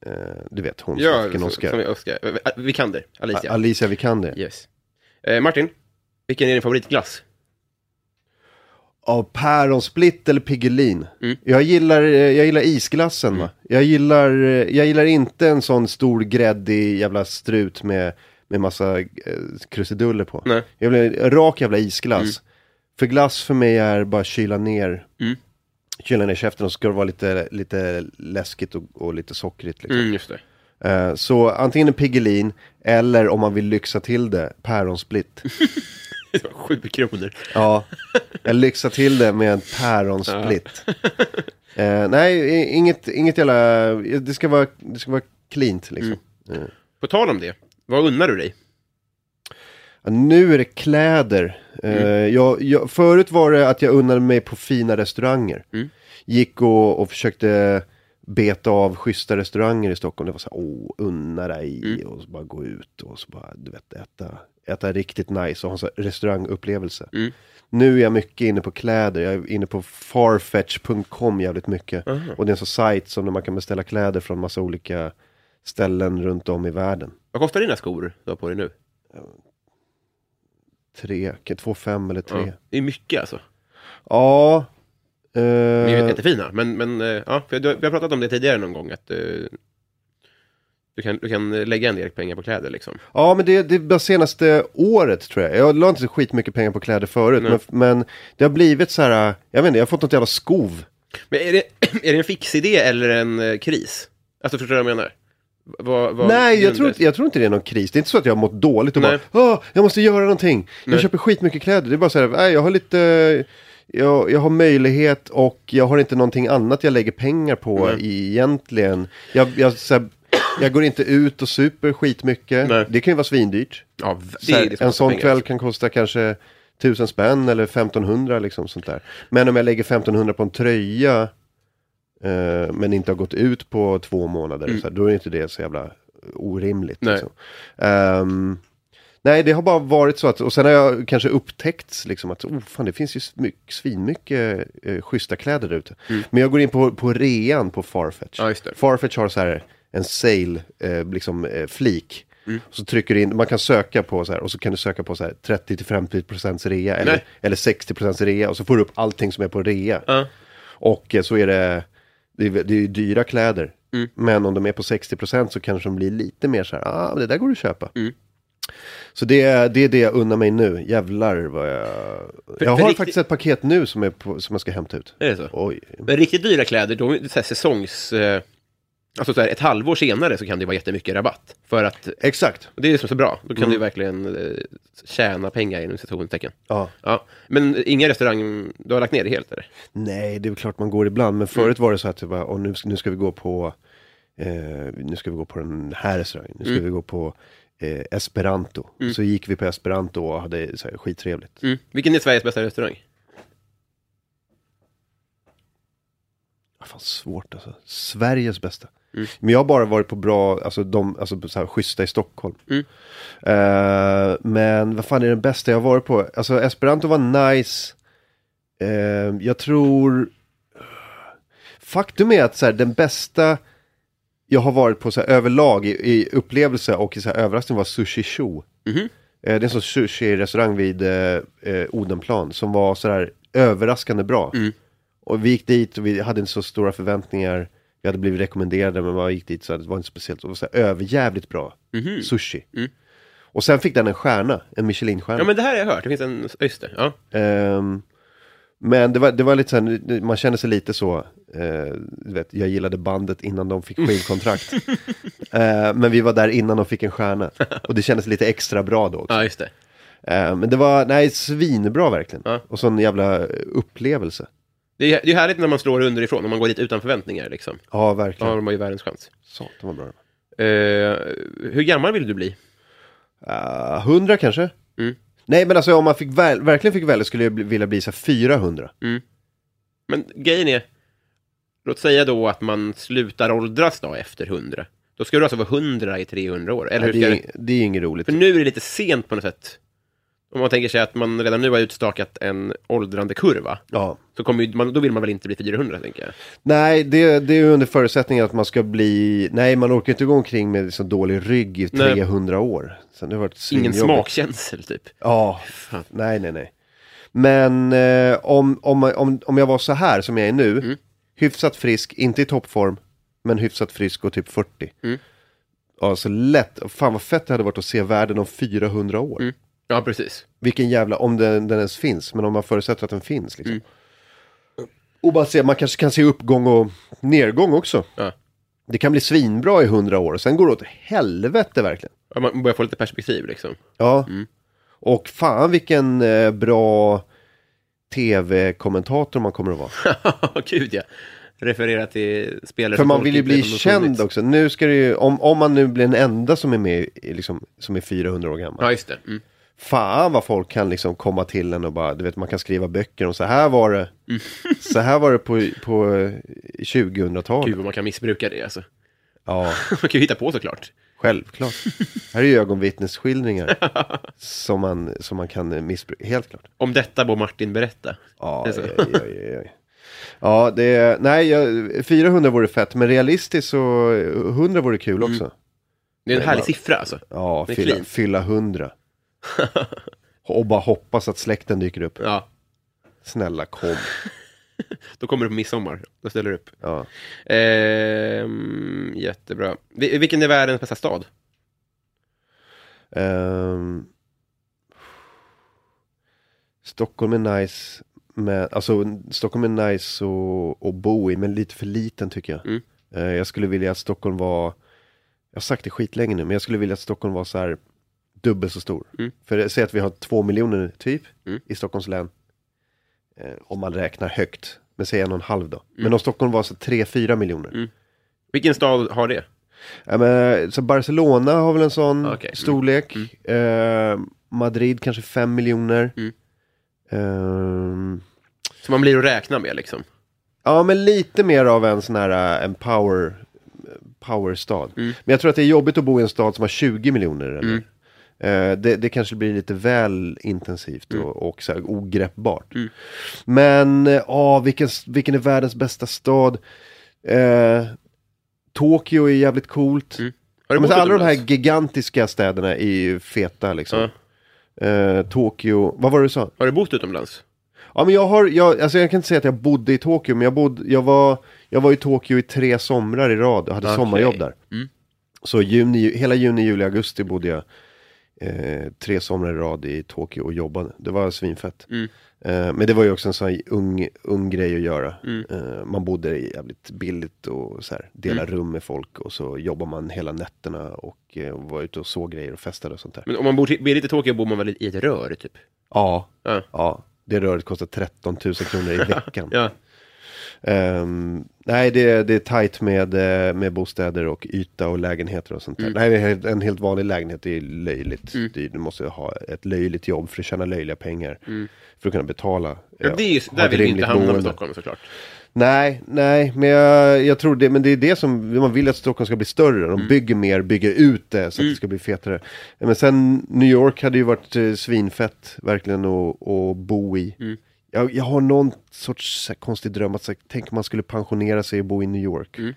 Speaker 3: eh, du vet hon som
Speaker 2: Ja,
Speaker 3: fick en
Speaker 2: så-
Speaker 3: Oscar.
Speaker 2: som är Oscar. Vikander, Alicia.
Speaker 3: Alicia Vikander.
Speaker 2: yes. Eh, Martin, vilken är din favoritglass?
Speaker 3: Ja, päronsplitt eller Piggelin.
Speaker 2: Mm.
Speaker 3: Jag, gillar, eh, jag gillar isglassen va. Jag gillar, eh, jag gillar inte en sån stor gräddig jävla strut med, med massa eh, krusiduller på.
Speaker 2: Nej.
Speaker 3: Jag vill ha rak jävla isglass. För glass för mig är bara kyla ner.
Speaker 2: Mm.
Speaker 3: Kyla ner käften och så ska det vara lite, lite läskigt och, och lite sockrigt. Liksom.
Speaker 2: Mm.
Speaker 3: Eh, så antingen en Piggelin eller om man vill lyxa till det, päronsplitt. (laughs) (laughs)
Speaker 2: Det var sju kronor.
Speaker 3: Ja, jag lyxar till det med en päronsplitt. (laughs) Eh, nej, inget, inget jävla, det ska vara, det ska vara cleant liksom. Eh,
Speaker 2: På tal om det, vad unnar du dig?
Speaker 3: ja, nu är det kläder. Eh, jag, jag, förut var det att jag unnade mig på fina restauranger.
Speaker 2: Mm.
Speaker 3: Gick och, och försökte beta av schyssta restauranger i Stockholm. Det var så här, åh, unna dig
Speaker 2: Mm.
Speaker 3: och så bara gå ut och så bara, du vet, äta, äta riktigt nice och ha en restaurangupplevelse.
Speaker 2: Mm.
Speaker 3: Nu är jag mycket inne på kläder, jag är inne på farfetch.com jävligt mycket.
Speaker 2: Aha.
Speaker 3: Och det är en sån sajt som man kan beställa kläder från massa olika ställen runt om i världen.
Speaker 2: Vad kostar dina skor du har på dig nu?
Speaker 3: Tre, två fem eller tre.
Speaker 2: Det är mycket alltså.
Speaker 3: Ja. Eh,
Speaker 2: De är jättefina. Men, men eh, ja, för du, vi har pratat om det tidigare någon gång. Att eh, du, kan, du kan lägga en del pengar på kläder liksom.
Speaker 3: Ja, men det, det är bara senaste året tror jag. Jag la inte så skitmycket pengar på kläder förut. Men, men det har blivit så här, jag vet inte, jag har fått något jävla skov.
Speaker 2: Men är det, (clears throat) är det en fixidé eller en eh, kris? Alltså förstår du vad jag menar? Vad, vad
Speaker 3: Nej, jag tror, jag tror inte det är någon kris. Det är inte så att jag har mått dåligt och
Speaker 2: Nej.
Speaker 3: bara, jag måste göra någonting. Jag
Speaker 2: Nej.
Speaker 3: köper skitmycket kläder. Det är bara så här, jag har lite, jag, jag har möjlighet och jag har inte någonting annat jag lägger pengar på
Speaker 2: Nej.
Speaker 3: egentligen. Jag, jag, här, jag går inte ut och super skitmycket.
Speaker 2: Nej.
Speaker 3: Det kan ju vara svindyrt.
Speaker 2: Ja, det,
Speaker 3: här,
Speaker 2: det
Speaker 3: en sån
Speaker 2: pengar,
Speaker 3: kväll
Speaker 2: alltså.
Speaker 3: kan kosta kanske tusen spänn eller 1500 liksom sånt där. Men om jag lägger 1500 på en tröja eh, men inte har gått ut på två månader, så här, då är inte det så jävla orimligt.
Speaker 2: Mm.
Speaker 3: Liksom. Ehm, nej, det har bara varit så att, och sen har jag kanske upptäckt liksom att, oh fan det finns ju mycket, svinmycket eh, schyssta kläder där ute. Men jag går in på, på rean på Farfetch.
Speaker 2: Mm. Ja.
Speaker 3: Farfetch har så här en sale, eh, liksom eh, flik.
Speaker 2: Mm.
Speaker 3: Så trycker du in, man kan söka på så här, och så kan du söka på så här 30-50% rea eller,
Speaker 2: Nej.
Speaker 3: eller 60% rea och så får du upp allting som är på rea.
Speaker 2: Ja.
Speaker 3: Och eh, så är det, det är, det är dyra kläder.
Speaker 2: Mm.
Speaker 3: Men om de är på 60% så kanske de blir lite mer så här, ah det där går att köpa.
Speaker 2: Mm.
Speaker 3: Så det är, det är det jag unnar mig nu, jävlar vad jag... jag har
Speaker 2: för riktigt-
Speaker 3: faktiskt ett paket nu som, är på, som jag ska hämta ut.
Speaker 2: Är det så?
Speaker 3: Oj.
Speaker 2: Men riktigt dyra kläder, de är så här säsongs... Eh, alltså så här, ett halvår senare så kan det vara jättemycket rabatt. För att,
Speaker 3: Exakt.
Speaker 2: det är det som är så bra. Då kan
Speaker 3: Mm.
Speaker 2: du verkligen eh, tjäna pengar inom citationstecken.
Speaker 3: Ja.
Speaker 2: Ja. Men ingen restaurang, du har lagt ner det helt eller?
Speaker 3: Nej, det är klart man går ibland. Men förut var det så att det var, och nu, nu ska vi gå på, eh, nu ska vi gå på den här restaurangen. Nu ska vi gå på eh, Esperanto. Så gick vi på Esperanto och hade så här, skittrevligt.
Speaker 2: Mm. Vilken är Sveriges bästa restaurang?
Speaker 3: Fan svårt alltså. Sveriges bästa. Men jag har bara varit på bra, alltså de, alltså så här, schyssta i Stockholm.
Speaker 2: Mm.
Speaker 3: Eh, men vad fan är den bästa jag har varit på? Alltså Esperanto var nice. Eh, jag tror... Faktum är att så här, den bästa jag har varit på så här, överlag i, i upplevelse och i så här, överraskning var Sushi Sho.
Speaker 2: Mhm.
Speaker 3: Eh, det är en sån sushi-restaurang vid eh, eh, Odenplan som var så här överraskande bra.
Speaker 2: Mm.
Speaker 3: Och vi gick dit och vi hade inte så stora förväntningar. Vi hade blivit rekommenderade men man gick dit så det var inte speciellt. Det var så här, överjävligt bra
Speaker 2: Mhm.
Speaker 3: sushi.
Speaker 2: Mm.
Speaker 3: Och sen fick den en stjärna, en Michelin-stjärna.
Speaker 2: Ja men det här har jag hört, det finns en, just det, ja.
Speaker 3: Ehm, men det var, det var lite så här, man kände sig lite så, eh, vet, jag gillade bandet innan de fick skivkontrakt. (laughs) Eh, men vi var där innan de fick en stjärna. Och det kändes lite extra bra då också.
Speaker 2: Ja, just det.
Speaker 3: Eh, men det var, nej, svinbra verkligen.
Speaker 2: Ja.
Speaker 3: Och sån jävla upplevelse.
Speaker 2: Det är, det är härligt när man slår underifrån, om man går dit utan förväntningar liksom.
Speaker 3: Ja,
Speaker 2: Då har
Speaker 3: verkligen.
Speaker 2: de ju världens chans.
Speaker 3: Satan vad bra.
Speaker 2: Eh, hur gammal vill du bli?
Speaker 3: Uh, 100 kanske?
Speaker 2: Mm.
Speaker 3: Nej men alltså om man fick väl, verkligen fick välja skulle jag bli, vilja bli så här 400.
Speaker 2: Men grejen är, låt säga då att man slutar åldras då efter 100. Då ska du alltså vara 100 i 300 år, eller hur
Speaker 3: det,
Speaker 2: ska
Speaker 3: är,
Speaker 2: det?
Speaker 3: det är inget roligt.
Speaker 2: För nu är det lite sent på något sätt. Om man tänker sig att man redan nu har utstakat en åldrande kurva,
Speaker 3: Ja.
Speaker 2: så kommer ju, man, då vill man väl inte bli 400, tänker jag.
Speaker 3: Nej, det, det är under förutsättning att man ska bli... Nej, man orkar inte gå omkring med så dålig rygg i
Speaker 2: Nej.
Speaker 3: 300 år. Sen det har varit
Speaker 2: Ingen smakkänsel, typ.
Speaker 3: Ja,
Speaker 2: Fan.
Speaker 3: nej, nej, nej. Men eh, om, om, om, om jag var så här som jag är nu, hyfsat frisk, inte i toppform, men hyfsat frisk och typ 40.
Speaker 2: Mm.
Speaker 3: Ja, så lätt. Fan vad fett det hade varit att se världen om 400 år.
Speaker 2: Mm. Ja, precis.
Speaker 3: Vilken jävla, om den, den ens finns, men om man förutsätter att den finns liksom. Och bara se, man kanske kan se uppgång och nedgång också.
Speaker 2: Ja.
Speaker 3: Det kan bli svinbra i 100 år, och sen går det åt helvete verkligen.
Speaker 2: Ja, Man börjar få lite perspektiv liksom.
Speaker 3: Ja. Och fan vilken eh, bra tv-kommentator man kommer att vara. (laughs)
Speaker 2: Gud ja. Referera till spelare
Speaker 3: För man vill ju bli känd också. Nu ska det ju, om, om man nu blir den enda som är med, liksom, som är 400 år gammal.
Speaker 2: Ja, just det. Mm.
Speaker 3: Fan vad folk kan liksom komma till en och bara, du vet man kan skriva böcker om så här var det.
Speaker 2: Mm.
Speaker 3: Så här var det på, på eh, 2000-talet.
Speaker 2: Gud vad man kan missbruka det alltså.
Speaker 3: Ja, (laughs)
Speaker 2: Man kan ju hitta på såklart.
Speaker 3: självklart. Här är ju ögonvittnesskildringar (laughs) som man, som man kan missbruka, helt klart.
Speaker 2: Om detta bör Martin berätta.
Speaker 3: Ja,
Speaker 2: Det är så.
Speaker 3: oj, oj, oj. Ja, det är, nej, jag, 400 vore fett, men realistiskt så 100 vore kul
Speaker 2: Mm.
Speaker 3: också.
Speaker 2: Det är en härlig siffra alltså.
Speaker 3: Ja, fylla, fylla 100. (laughs) Och bara hoppas att släkten dyker upp.
Speaker 2: Ja,
Speaker 3: Snälla kom. (laughs)
Speaker 2: då kommer du på midsommar. Då ställer du upp.
Speaker 3: Ja.
Speaker 2: Ehm, jättebra. Vi- Vilken är världens bästa stad?
Speaker 3: Ehm, Stockholm är nice. Med, alltså, Stockholm är nice att, att bo i, men lite för liten tycker jag.
Speaker 2: Mm.
Speaker 3: Eh, jag skulle vilja att Stockholm var, jag har sagt det skitlänge nu, men jag skulle vilja att Stockholm var så här dubbelt så stor.
Speaker 2: Mm.
Speaker 3: För säg att vi har två miljoner typ
Speaker 2: Mm.
Speaker 3: i Stockholms län. Eh, om man räknar högt. Men säg en och en halv då.
Speaker 2: Mm.
Speaker 3: Men om Stockholm var så tre, fyra miljoner.
Speaker 2: Vilken stad har det?
Speaker 3: Ja, men, så Barcelona har väl en sån
Speaker 2: Okej. Mm.
Speaker 3: storlek. Eh, Madrid kanske fem miljoner.
Speaker 2: Mm.
Speaker 3: Ehm,
Speaker 2: Som man blir att räkna med liksom.
Speaker 3: ja, men lite mer av en sån här eh, en power, powerstad.
Speaker 2: Mm.
Speaker 3: Men jag tror att det är jobbigt att bo i en stad som har 20 miljoner. Eller?
Speaker 2: Mm.
Speaker 3: Eh, det, det kanske blir lite väl intensivt och, och så här, ogreppbart.
Speaker 2: Mm.
Speaker 3: Men, eh, ja, vilken, vilken är världens bästa stad? Eh, Tokyo är jävligt coolt.
Speaker 2: Mm.
Speaker 3: Men så alla de här gigantiska städerna är ju feta liksom.
Speaker 2: Ja.
Speaker 3: Eh, Tokyo, vad var det du sa?
Speaker 2: Har du bott utomlands?
Speaker 3: Ja men jag har, jag, alltså jag kan inte säga att jag bodde i Tokyo, men jag, bodde, jag, var, jag var i Tokyo i tre somrar i rad och hade
Speaker 2: Okej.
Speaker 3: sommarjobb där.
Speaker 2: Mm.
Speaker 3: Så juni, hela juni, juli, augusti bodde jag eh, tre somrar i rad i Tokyo och jobbade. Det var svinfett.
Speaker 2: Mm.
Speaker 3: Eh, men det var ju också en sån här ung, ung grej att göra.
Speaker 2: Mm.
Speaker 3: Eh, man bodde jävligt billigt och så här, dela rum med folk och så jobbar man hela nätterna och eh, var ute och såg grejer och festade och sånt där.
Speaker 2: Men om man bor billigt i Tokyo bor man väl i ett rör typ?
Speaker 3: Ja,
Speaker 2: Ja.
Speaker 3: ja. Det röret kostar 13 000 kronor i (laughs) veckan.
Speaker 2: Ja.
Speaker 3: Ehm, nej, det, det är tajt med, eh, med bostäder och yta och lägenheter och sånt där.
Speaker 2: Mm.
Speaker 3: Nej, en helt vanlig lägenhet är löjligt.
Speaker 2: Mm.
Speaker 3: Du måste ha ett löjligt jobb för att tjäna löjliga pengar.
Speaker 2: Mm.
Speaker 3: För att kunna betala.
Speaker 2: Ja,
Speaker 3: eh,
Speaker 2: det är där vill vi inte hamna med. Stockholm såklart.
Speaker 3: Nej, nej, men jag, jag tror det, men det är det som, man vill att Stockholm ska bli större. De bygger mer, bygger ut det så att
Speaker 2: Mm.
Speaker 3: det ska bli fetare. Men sen, New York hade ju varit eh, svinfett, verkligen, att bo i.
Speaker 2: Mm.
Speaker 3: Jag, jag har någon sorts här, konstig dröm att, här, tänk om man skulle pensionera sig och bo i New York.
Speaker 2: Mm.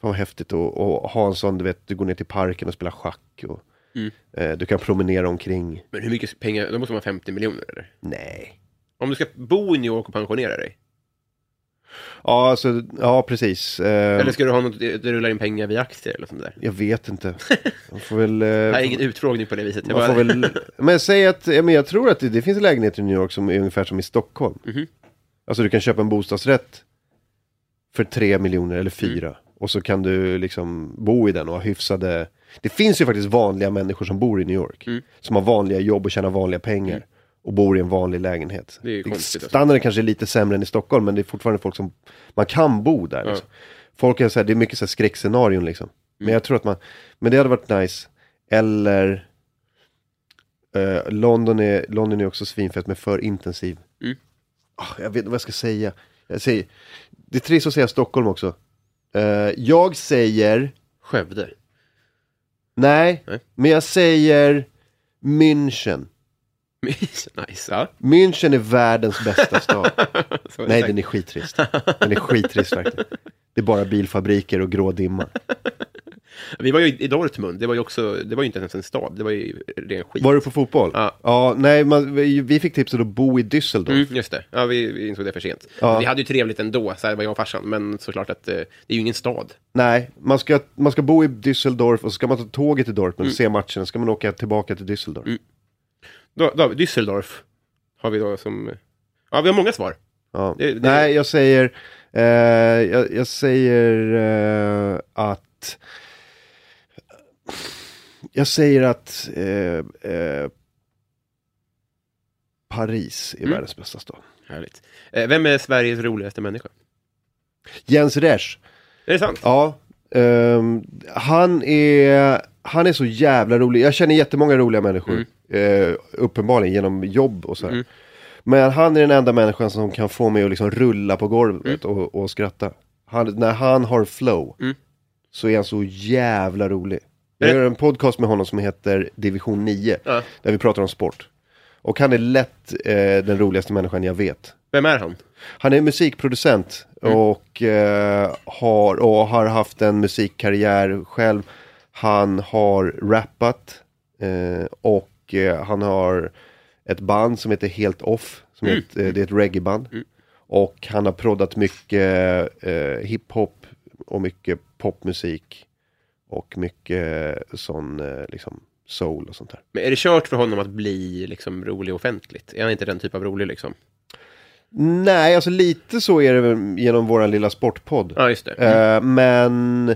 Speaker 3: Fan vad häftigt att att ha en sån, du vet, du går ner till parken och spelar schack. Och,
Speaker 2: Mm.
Speaker 3: eh, du kan promenera omkring.
Speaker 2: Men hur mycket pengar, då måste man ha 50 miljoner eller?
Speaker 3: Nej.
Speaker 2: Om du ska bo i New York och pensionera dig?
Speaker 3: Ja, alltså, ja precis. Eh,
Speaker 2: Eller ska du ha något, du rullar in pengar via aktier eller sånt där?
Speaker 3: Jag vet inte. (laughs) Man får väl...
Speaker 2: Det här är ingen utfrågning på det viset. Jag
Speaker 3: Man får väl, (laughs) men säg att, men jag tror att det, det finns lägenheter i New York som är ungefär som i Stockholm.
Speaker 2: Mhm.
Speaker 3: Alltså du kan köpa en bostadsrätt för tre miljoner eller fyra. Och så kan du liksom bo i den och ha hyfsade... Det finns ju faktiskt vanliga människor som bor i New York.
Speaker 2: Mm.
Speaker 3: Som har vanliga jobb och tjänar vanliga pengar. Och bor i en vanlig lägenhet.
Speaker 2: Det är konstigt, alltså.
Speaker 3: Standarden kanske är lite sämre än i Stockholm, men det är fortfarande folk som... Man kan bo där.
Speaker 2: Ja.
Speaker 3: Liksom. Folk är så här, det är mycket så här skräckscenarion liksom. Men
Speaker 2: Mm.
Speaker 3: jag tror att man... Men det hade varit nice. Eller... eh, London, är, London är också svinfett, men för intensiv.
Speaker 2: Mm.
Speaker 3: Ah, jag vet inte vad jag ska säga. Jag säger, det är trist att säga Stockholm också. Eh, jag säger...
Speaker 2: Skövde.
Speaker 3: Nej,
Speaker 2: Nej.
Speaker 3: men jag säger München.
Speaker 2: Nice, ja.
Speaker 3: München är världens bästa stad. (laughs) Nej, den är skittrist. Den är skittrist verkligen. Det är bara bilfabriker och grå dimma.
Speaker 2: Vi var ju i Dortmund, det var ju också, det var ju inte ens en stad, det var ju ren skit.
Speaker 3: Var du på fotboll?
Speaker 2: Ja.
Speaker 3: nej, man, vi, vi fick tipset att bo i Düsseldorf.
Speaker 2: Mm, just det, ja, vi, vi insåg det för sent.
Speaker 3: Ja.
Speaker 2: Vi hade ju trevligt ändå, så här var jag och farsan, men såklart att eh, det är ju ingen stad.
Speaker 3: Nej, man ska, man ska bo i Düsseldorf och så ska man ta tåget till Dortmund
Speaker 2: Mm.
Speaker 3: och se matchen. Så ska man åka tillbaka till Düsseldorf.
Speaker 2: Då, då, Düsseldorf har vi då som... Ja, vi har många svar.
Speaker 3: Ja.
Speaker 2: Det- det-
Speaker 3: Nej, jag säger, eh, jag, jag säger eh, att jag säger att eh, eh, Paris är
Speaker 2: Mm.
Speaker 3: världens bästa stad.
Speaker 2: Härligt. Eh, vem är Sveriges roligaste människa?
Speaker 3: Jens Resch,
Speaker 2: Är det sant?
Speaker 3: ja, ehm, han, är, han är så jävla rolig. Jag känner jättemånga roliga människor, eh, uppenbarligen genom jobb och så här.
Speaker 2: Mm.
Speaker 3: Men han är den enda människan som kan få mig att liksom rulla på golvet och, och skratta. Han, när han har flow
Speaker 2: Mm.
Speaker 3: så är han så jävla rolig. Jag gör en podcast med honom som heter Division 9.
Speaker 2: Ja.
Speaker 3: Där vi pratar om sport. Och han är lätt eh, den roligaste människan jag vet.
Speaker 2: Vem är han?
Speaker 3: Han är musikproducent och, eh, har, och har haft en musikkarriär själv. Han har rappat eh, och eh, han har ett band som heter Helt Off. Som är ett, eh, det är ett reggaeband. Och han har proddat mycket eh, hiphop och mycket popmusik. Och mycket sån eh, liksom soul och sånt där.
Speaker 2: Men är det kört för honom att bli liksom rolig offentligt? Är han inte den typ av rolig liksom?
Speaker 3: Nej, alltså lite så är det genom våran lilla sportpodd.
Speaker 2: Ja, just det.
Speaker 3: Eh, men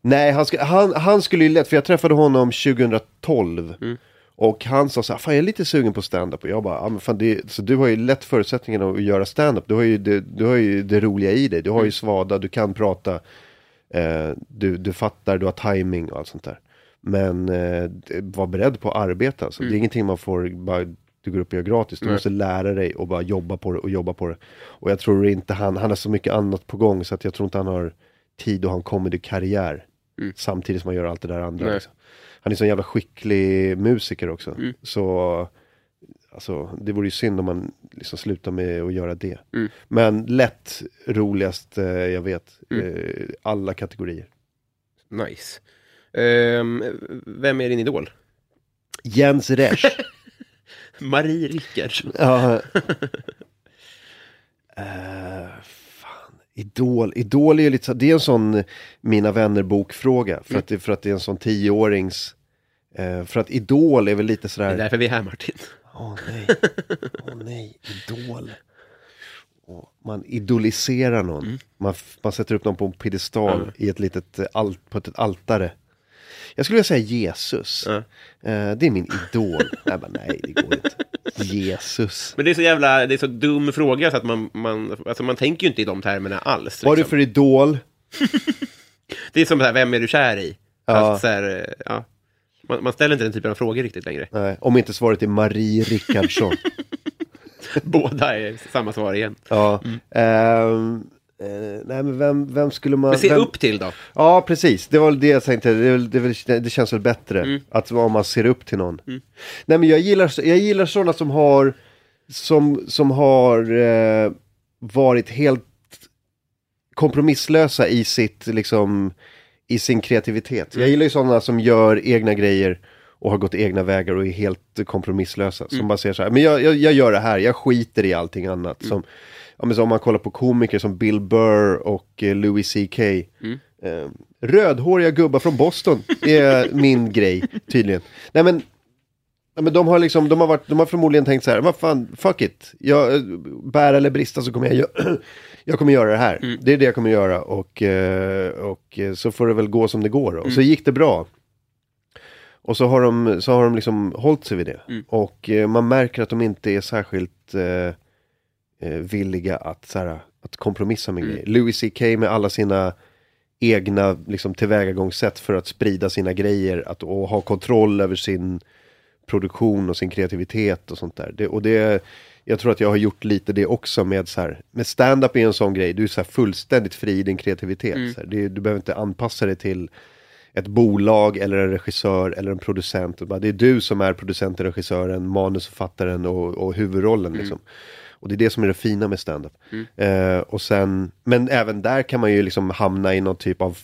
Speaker 3: nej, han, ska, han, han skulle ju lätt, för jag träffade honom 2012.
Speaker 2: Mm.
Speaker 3: Och han sa så här, fan jag är lite sugen på stand-up. Och jag bara, ja men fan det, så du har ju lätt förutsättningarna att göra stand-up. Du har ju det, du har ju det roliga i dig. Du har
Speaker 2: Mm.
Speaker 3: ju svada, du kan prata. Eh, du, du fattar, du har timing och allt sånt där. Men eh, var beredd på att arbeta. Alltså. Det är ingenting man får bara, du går upp och gör gratis. Du
Speaker 2: Mm. Nej.
Speaker 3: måste lära dig och bara jobba på det och jobba på det. Och jag tror inte han, han har så mycket annat på gång så att jag tror inte han har tid att ha en comedy-karriär.
Speaker 2: Mm.
Speaker 3: Samtidigt som han gör allt det där andra. Liksom. Han är så en jävla skicklig musiker också.
Speaker 2: Mm.
Speaker 3: Så alltså, det vore ju synd om man liksom slutar med att göra det.
Speaker 2: Mm.
Speaker 3: Men lätt roligast eh, jag vet.
Speaker 2: Mm.
Speaker 3: Eh, alla kategorier.
Speaker 2: Nice. Ehm, vem är din idol?
Speaker 3: Jens Resch. (laughs)
Speaker 2: Marie Rickardsson.
Speaker 3: ja. (laughs) Eh, fan. Idol. Idol är ju lite så, det är en sån Mina vänner-bokfråga. För,
Speaker 2: Mm.
Speaker 3: att det, för att det är en sån tioårings... Eh, för att Idol är väl lite
Speaker 2: Det är
Speaker 3: sådär...
Speaker 2: därför vi är här Martin.
Speaker 3: Åh nej, (laughs) åh nej, idol. Åh, man idoliserar någon. Man, f- man sätter upp någon på en piedestal
Speaker 2: Mm.
Speaker 3: i ett litet eh, alt, på ett altare. Jag skulle vilja säga Jesus.
Speaker 2: Ja.
Speaker 3: Eh, det är min idol. jag bara, nej, det går inte. Jesus.
Speaker 2: Men det är så jävla, det är så dum fråga så att man, man, alltså man tänker ju inte i de termerna alls.
Speaker 3: Vad är det
Speaker 2: liksom.
Speaker 3: för idol? (laughs)
Speaker 2: Det är som så här, vem är du kär i?
Speaker 3: Ja.
Speaker 2: Fast så här, eh, ja. man, man ställer inte den typen av frågor riktigt längre.
Speaker 3: Nej, om inte svaret är Marie Rickardsson. (laughs)
Speaker 2: Båda är samma svar igen.
Speaker 3: ja. Ehm, eh, nej, men vem, vem skulle man...
Speaker 2: Men se
Speaker 3: vem...
Speaker 2: upp till då.
Speaker 3: Ja, precis. Det var det jag tänkte. Det, det, det känns väl bättre.
Speaker 2: Mm.
Speaker 3: Att om man ser upp till någon. Nej, men jag gillar, jag gillar sådana som har, som, som har eh, varit helt kompromisslösa i sitt, liksom, i sin kreativitet.
Speaker 2: Mm.
Speaker 3: Jag gillar ju sådana som gör egna grejer och har gått egna vägar och är helt kompromisslösa. Som
Speaker 2: Mm.
Speaker 3: bara säger så här, men jag, jag, jag gör det här, jag skiter i allting
Speaker 2: Mm.
Speaker 3: annat. Som, ja, men så om man kollar på komiker som Bill Burr och eh, Louis CK.
Speaker 2: Mm.
Speaker 3: Eh, rödhåriga gubbar från Boston är (laughs) min grej, tydligen. Nej men, ja, men de har liksom, de har, varit, de har förmodligen tänkt så här, vad fan, fuck it. Jag, eh, bära eller brista så kommer jag (clears throat) jag kommer göra det här.
Speaker 2: Mm.
Speaker 3: Det är det jag kommer göra och, eh, och eh, så får det väl gå som det går. Och
Speaker 2: Mm.
Speaker 3: så gick det bra. Och så har de, så har de liksom hållit sig vid det.
Speaker 2: Mm.
Speaker 3: Och eh, man märker att de inte är särskilt eh, villiga att, så här, att kompromissa med
Speaker 2: Mm.
Speaker 3: grejer. Louis CK med alla sina egna liksom, tillvägagångssätt för att sprida sina grejer att, och ha kontroll över sin produktion och sin kreativitet och sånt där. Det, och det, jag tror att jag har gjort lite det också med så här, med stand-up är en sån grej, du är så fullständigt fri i din kreativitet.
Speaker 2: Mm.
Speaker 3: Så här, det, du behöver inte anpassa dig till ett bolag eller en regissör eller en producent. Det är du som är producenten, regissören, manusförfattaren och, och huvudrollen. Liksom. Och det är det som är det fina med stand-up.
Speaker 2: Mm.
Speaker 3: Eh, och sen, men även där kan man ju liksom hamna i någon typ av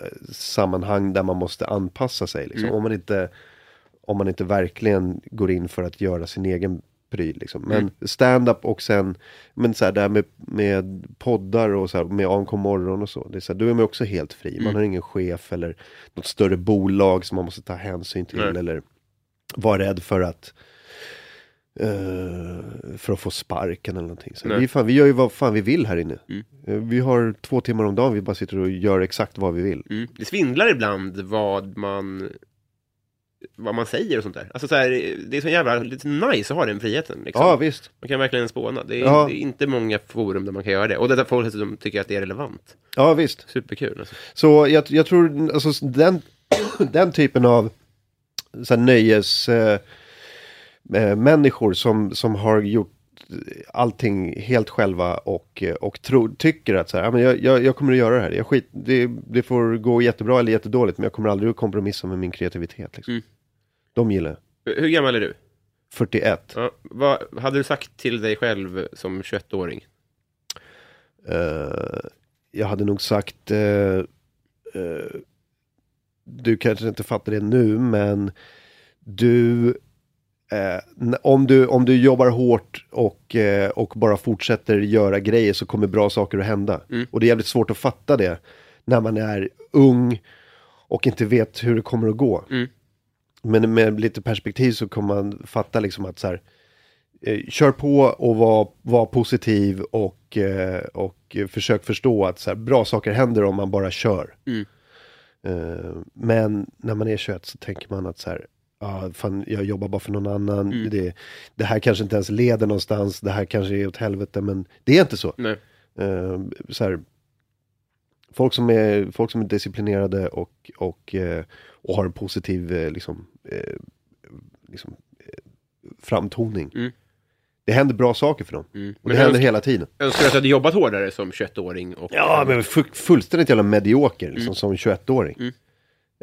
Speaker 3: eh, sammanhang där man måste anpassa sig. Liksom.
Speaker 2: Mm.
Speaker 3: Om, man inte, om man inte verkligen går in för att göra sin egen pryl. Liksom. Men
Speaker 2: Mm.
Speaker 3: stand-up och sen, men så här, där med, med poddar och så här, med AMK morgon och så. Det är så här, då är man också helt fri.
Speaker 2: Mm.
Speaker 3: Man har ingen chef eller något större bolag som man måste ta hänsyn till.
Speaker 2: Nej.
Speaker 3: Eller vara rädd för att eh, för att få sparken eller någonting. Så
Speaker 2: Nej.
Speaker 3: vi, fan, vi gör ju vad fan vi vill här inne.
Speaker 2: Mm.
Speaker 3: Eh, Vi har två timmar om dagen, vi bara sitter och gör exakt vad vi vill.
Speaker 2: Mm. Det svindlar ibland vad man vad man säger och sånt där. Alltså så här, det är så jävla lite nice att ha den friheten. Liksom.
Speaker 3: Ja, visst.
Speaker 2: Man kan verkligen spåna. Det är,
Speaker 3: Ja.
Speaker 2: det är inte många forum där man kan göra det. Och det är folk som tycker att det är relevant.
Speaker 3: Ja, visst.
Speaker 2: Superkul. Alltså.
Speaker 3: Så jag, jag tror, alltså den, (clears throat) den typen av så här, nöjes eh, eh, människor som, som har gjort allting helt själva och, eh, och tro, tycker att så här, jag, jag, jag kommer att göra det här. Jag skit, det, det får gå jättebra eller jättedåligt men jag kommer aldrig att kompromissa med min kreativitet. Liksom.
Speaker 2: Mm.
Speaker 3: De gillar jag.
Speaker 2: Hur gammal är du?
Speaker 3: 41.
Speaker 2: Ja, vad hade du sagt till dig själv som 21-åring?
Speaker 3: Eh, jag hade nog sagt, eh, eh, du kanske inte fattar det nu, men du, eh, om, du om du jobbar hårt och, eh, och bara fortsätter göra grejer så kommer bra saker att hända.
Speaker 2: Mm.
Speaker 3: Och det är jävligt svårt att fatta det när man är ung och inte vet hur det kommer att gå.
Speaker 2: Mm.
Speaker 3: Men med lite perspektiv så kommer man fatta liksom att så här, eh, kör på och var, var positiv och, eh, och försök förstå att så här, bra saker händer om man bara kör.
Speaker 2: Mm.
Speaker 3: Eh, men när man är 21 så tänker man att så här, ah, fan, jag jobbar bara för någon annan.
Speaker 2: Mm.
Speaker 3: Det, det här kanske inte ens leder någonstans, det här kanske är åt helvete, men det är inte så. Eh, så här, folk, som är, folk som är disciplinerade och, och, eh, och har en positiv eh, liksom, eh, liksom, eh, framtoning.
Speaker 2: Mm.
Speaker 3: Det händer bra saker för dem.
Speaker 2: Mm.
Speaker 3: Och det händer hela tiden.
Speaker 2: önskar du att du hade jobbat hårdare som 21-åring? Och,
Speaker 3: Ja, men fu- fullständigt jävla medioker liksom, som 21-åring.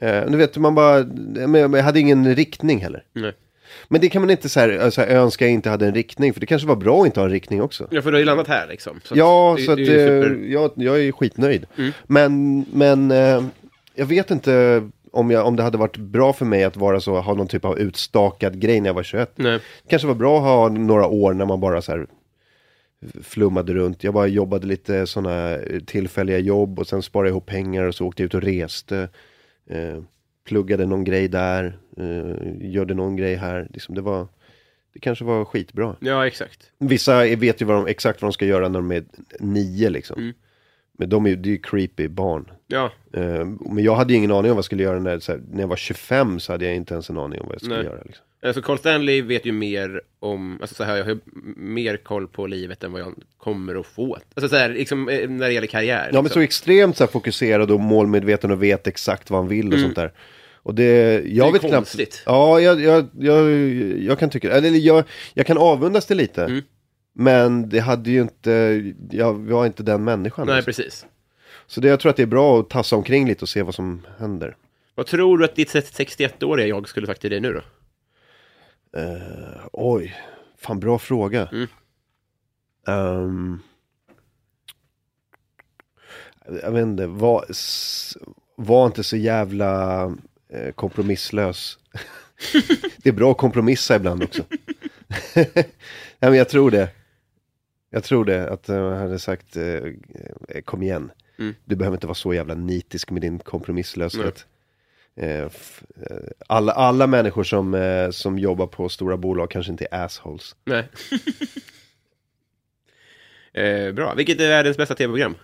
Speaker 3: Eh, du vet, man bara, men jag, hade ingen riktning heller.
Speaker 2: Nej.
Speaker 3: Men det kan man inte så här, alltså, önska jag inte hade en riktning, för det kanske var bra att inte ha en riktning också.
Speaker 2: Ja, för du har ju landat här liksom. Så
Speaker 3: ja,
Speaker 2: det-
Speaker 3: så att,
Speaker 2: det är
Speaker 3: eh,
Speaker 2: super-
Speaker 3: jag, jag är skitnöjd.
Speaker 2: Mm.
Speaker 3: Men, men eh, jag vet inte om, jag, om det hade varit bra för mig att vara så, ha någon typ av utstakad grej när jag var 21.
Speaker 2: Nej.
Speaker 3: Det kanske var bra att ha några år när man bara så här flummade runt. Jag bara jobbade lite sådana tillfälliga jobb och sen sparade jag ihop pengar och så åkte jag ut och reste. Eh, pluggade någon grej där, eh, gjorde någon grej här. Liksom det, var, det kanske var skitbra.
Speaker 2: Ja, exakt.
Speaker 3: Vissa vet ju vad de, exakt vad de ska göra när de är nio liksom.
Speaker 2: Mm.
Speaker 3: Men de är ju, det är ju creepy barn.
Speaker 2: Ja,
Speaker 3: Eh, men jag hade ju ingen aning om vad jag skulle göra när, här, när jag var 25 så hade jag inte ens en aning om vad jag skulle
Speaker 2: Nej.
Speaker 3: göra. Liksom.
Speaker 2: Alltså Carl Stanley vet ju mer om, alltså så här, jag har mer koll på livet än vad jag kommer att få. Alltså så här, liksom eh, när det gäller karriär.
Speaker 3: Ja men
Speaker 2: liksom.
Speaker 3: så extremt så här, fokuserad och målmedveten och vet exakt vad han vill och
Speaker 2: Mm.
Speaker 3: sånt där. Och det, jag
Speaker 2: är
Speaker 3: vet knappt.
Speaker 2: konstigt.
Speaker 3: Ja, jag, jag, jag, jag kan tycka, eller jag, jag kan avundas det lite.
Speaker 2: Mm.
Speaker 3: Men det hade ju inte, jag var inte den människan.
Speaker 2: Nej,
Speaker 3: liksom.
Speaker 2: precis.
Speaker 3: Så det, jag tror att det är bra att tassa omkring lite och se vad som händer.
Speaker 2: Vad tror du att ditt 61-åriga jag skulle sagt till dig nu då?
Speaker 3: Eh, oj, fan bra fråga.
Speaker 2: Mm.
Speaker 3: Ehm, jag vet inte, var, var inte så jävla eh, kompromisslös. (laughs) det är bra att kompromissa ibland också. (laughs) Nej men jag tror det. Jag tror det, att eh, jag hade sagt eh, eh, kom igen.
Speaker 2: Mm.
Speaker 3: Du behöver inte vara så jävla nitisk med din kompromisslöshet. Eh, alla, alla människor som, eh, som jobbar på stora bolag kanske inte är assholes.
Speaker 2: Nej. (laughs) eh, bra. Vilket är världens bästa tv-program?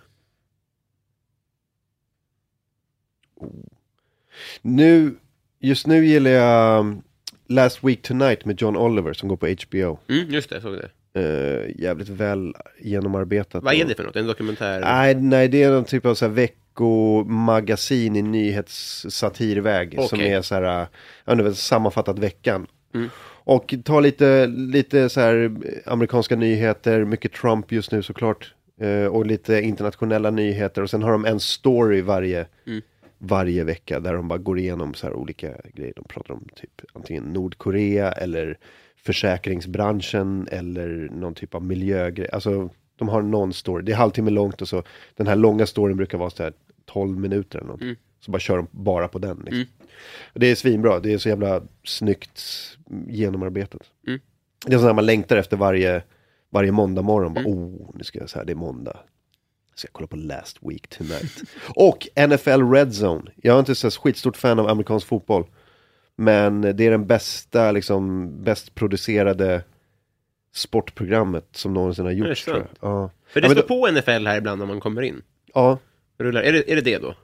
Speaker 3: Nu, just nu gillar jag um, Last Week Tonight med John Oliver som går på HBO.
Speaker 2: Mm, just det, jag såg det.
Speaker 3: Eh, jävligt väl genomarbetat.
Speaker 2: Vad är det för något? En dokumentär?
Speaker 3: Nej, nej, det är någon typ av så här veckomagasin i nyhetssatirväg. Som
Speaker 2: Okej.
Speaker 3: är så här, uh, jag vet inte, sammanfattat veckan.
Speaker 2: Mm.
Speaker 3: Och ta lite, lite så här eh, amerikanska nyheter, mycket Trump just nu såklart. Eh, och lite internationella nyheter. Och sen har de en story varje,
Speaker 2: Mm.
Speaker 3: varje vecka. Där de bara går igenom så här olika grejer. De pratar om typ antingen Nordkorea eller försäkringsbranschen eller någon typ av miljögrej. Alltså de har någon story, det är halvtimme långt och så den här långa storyn brukar vara så här 12 minuter eller något. Så bara kör de bara på den. Liksom. Och det är svinbra, det är så jävla snyggt genomarbetat.
Speaker 2: Mm.
Speaker 3: Det är sådär man längtar efter varje, varje måndag morgon. Bara, oh, nu ska jag så här, det är måndag. Ska jag kolla på Last Week Tonight. (laughs) och NFL Red Zone. Jag är inte så skitstort fan av amerikansk fotboll. Men det är den bästa, liksom, bäst producerade sportprogrammet som någonsin har
Speaker 2: Är det
Speaker 3: gjorts. Tror jag. Ja.
Speaker 2: För det
Speaker 3: ja,
Speaker 2: står
Speaker 3: då-
Speaker 2: på NFL här ibland när man kommer in.
Speaker 3: ja.
Speaker 2: Rullar. Är, det, är det det då?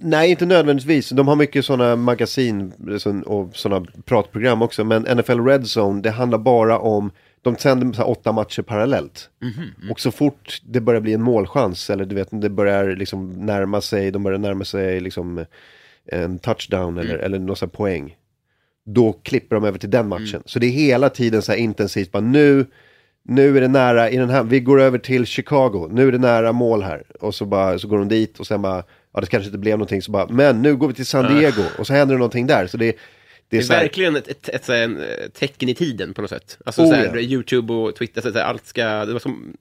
Speaker 3: Nej, inte nödvändigtvis. De har mycket sådana magasin liksom, och sådana pratprogram också. Men NFL Red Zone, det handlar bara om, de sänder åtta matcher parallellt. Och så fort det börjar bli en målchans, eller du vet, det börjar liksom närma sig, de börjar närma sig liksom en touchdown eller, eller någon sån poäng. Då klipper de över till den matchen. Så det är hela tiden så här intensivt, bara nu, nu är det nära i den här, vi går över till Chicago, nu är det nära mål här. Och så, bara, så går de dit och sen bara, ja det kanske inte blev någonting, så bara, men nu går vi till San Diego och så händer det någonting där. Så det, det
Speaker 2: Det
Speaker 3: är
Speaker 2: är
Speaker 3: så här,
Speaker 2: verkligen ett, ett, ett, en, eh, tecken i tiden på något sätt. Alltså
Speaker 3: Oh,
Speaker 2: så här,
Speaker 3: ja.
Speaker 2: YouTube och Twitter, så här, allt ska, det var som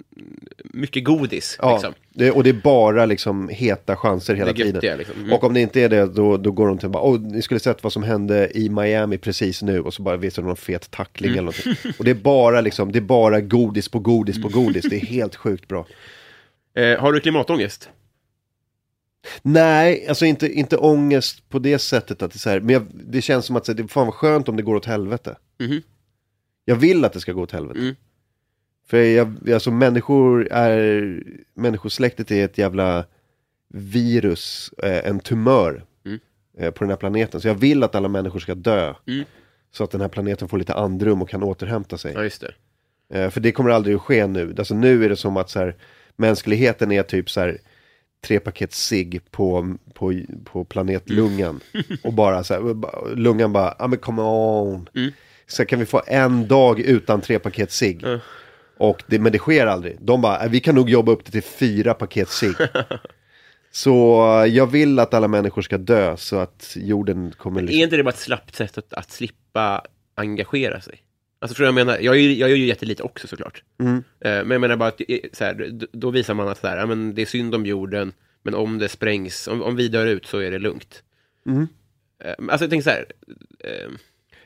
Speaker 2: mycket godis.
Speaker 3: ja,
Speaker 2: liksom.
Speaker 3: det, och det är bara liksom heta chanser hela
Speaker 2: Det är
Speaker 3: tiden.
Speaker 2: liksom. Mm.
Speaker 3: Och om det inte är det, då, då går de till bara, åh, ni skulle sett vad som hände i Miami precis nu, och så bara visar de någon fet tackling
Speaker 2: Mm.
Speaker 3: eller någonting. Och det är bara liksom, det är bara godis på godis på godis, det är (laughs) helt sjukt bra.
Speaker 2: Eh, har du klimatångest?
Speaker 3: Nej, alltså inte, inte ångest på det sättet att det är så här, men jag, det känns som att så här, det fan vad skönt om det går åt helvete.
Speaker 2: Mhm.
Speaker 3: Jag vill att det ska gå åt helvete.
Speaker 2: Mm.
Speaker 3: För jag, alltså människor är, människosläktet är ett jävla virus, eh, en tumör
Speaker 2: Mm.
Speaker 3: eh, på den här planeten. Så jag vill att alla människor ska dö.
Speaker 2: Mm.
Speaker 3: Så att den här planeten får lite andrum och kan återhämta sig.
Speaker 2: Ja, just det.
Speaker 3: Eh, för det kommer aldrig att ske nu. Alltså nu är det som att så här, mänskligheten är typ så här tre paket cigg på, på, på planetlungan. och bara så här, lungan bara, ja men come on.
Speaker 2: Mm.
Speaker 3: Så kan vi få en dag utan tre paket cigg.
Speaker 2: Ja.
Speaker 3: Och det, men det sker aldrig. De bara, "Äh, vi kan nog jobba upp det till fyra paket cigg. (laughs) så eh, jag vill att alla människor ska dö så att jorden kommer
Speaker 2: Är
Speaker 3: liksom...
Speaker 2: inte det bara ett slappt sätt att, att slippa engagera sig? Alltså, tror jag menar, jag, är, ju- jag gör ju jättelite också såklart.
Speaker 3: Mm.
Speaker 2: Eh, men jag menar bara att så här, då visar man att så här, ja, men det är synd om jorden, men om det sprängs, om, om vi dör ut så är det lugnt.
Speaker 3: Mm.
Speaker 2: Eh, alltså jag tänker så här, eh,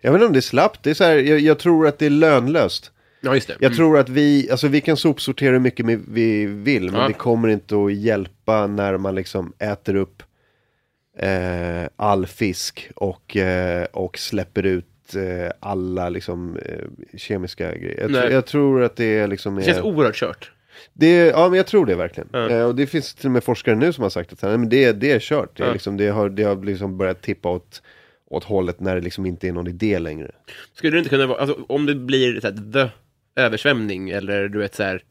Speaker 3: Jag vet inte om det är slappt, det är så här, jag, jag tror att det är lönlöst.
Speaker 2: ja just det.
Speaker 3: Jag tror att vi, alltså vi kan sopsortera hur mycket vi vill, men
Speaker 2: Ja.
Speaker 3: det kommer inte att hjälpa när man liksom äter upp eh, all fisk och, eh, och släpper ut eh, alla liksom eh, kemiska grejer. Jag,
Speaker 2: Nej.
Speaker 3: jag tror att det är liksom...
Speaker 2: det känns
Speaker 3: är,
Speaker 2: oerhört kört.
Speaker 3: det ja men jag tror det verkligen.
Speaker 2: Ja.
Speaker 3: Eh, och det finns till och med forskare nu som har sagt att så här, nej, men det, det är kört. Det, är
Speaker 2: Ja.
Speaker 3: liksom, det, har, det har liksom börjat tippa åt, åt hållet när det liksom inte är någon idé längre.
Speaker 2: Skulle det inte kunna vara, alltså, om det blir så här, the översvämning eller du vet så här,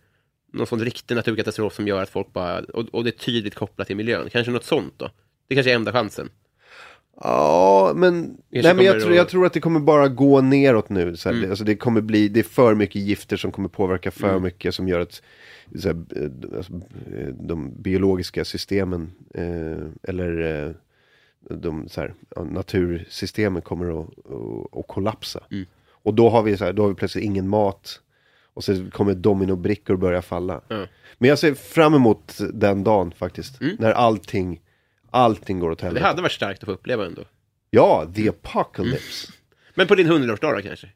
Speaker 2: någon sån riktig naturkatastrof som gör att folk bara, och, och det är tydligt kopplat till miljön, kanske något sånt då? Det kanske är enda chansen.
Speaker 3: Ja, men, nej, men jag, tror, jag tror att det kommer bara gå neråt nu. Så här,
Speaker 2: Mm.
Speaker 3: det, alltså, det kommer bli, det är för mycket gifter som kommer påverka för
Speaker 2: Mm.
Speaker 3: mycket som gör att så här, eh, alltså, eh, de biologiska systemen eh, eller eh, de så här, natursystemen kommer att, att, att kollapsa.
Speaker 2: Mm.
Speaker 3: Och då har, vi, så här, då har vi plötsligt ingen mat. Och så kommer dominobrickor börja falla. Men jag ser fram emot den dagen faktiskt.
Speaker 2: Mm.
Speaker 3: När allting, allting går åt
Speaker 2: Det
Speaker 3: helvete.
Speaker 2: hade varit starkt att få uppleva ändå.
Speaker 3: Ja, the apocalypse.
Speaker 2: Men på din hundraårsdag då kanske?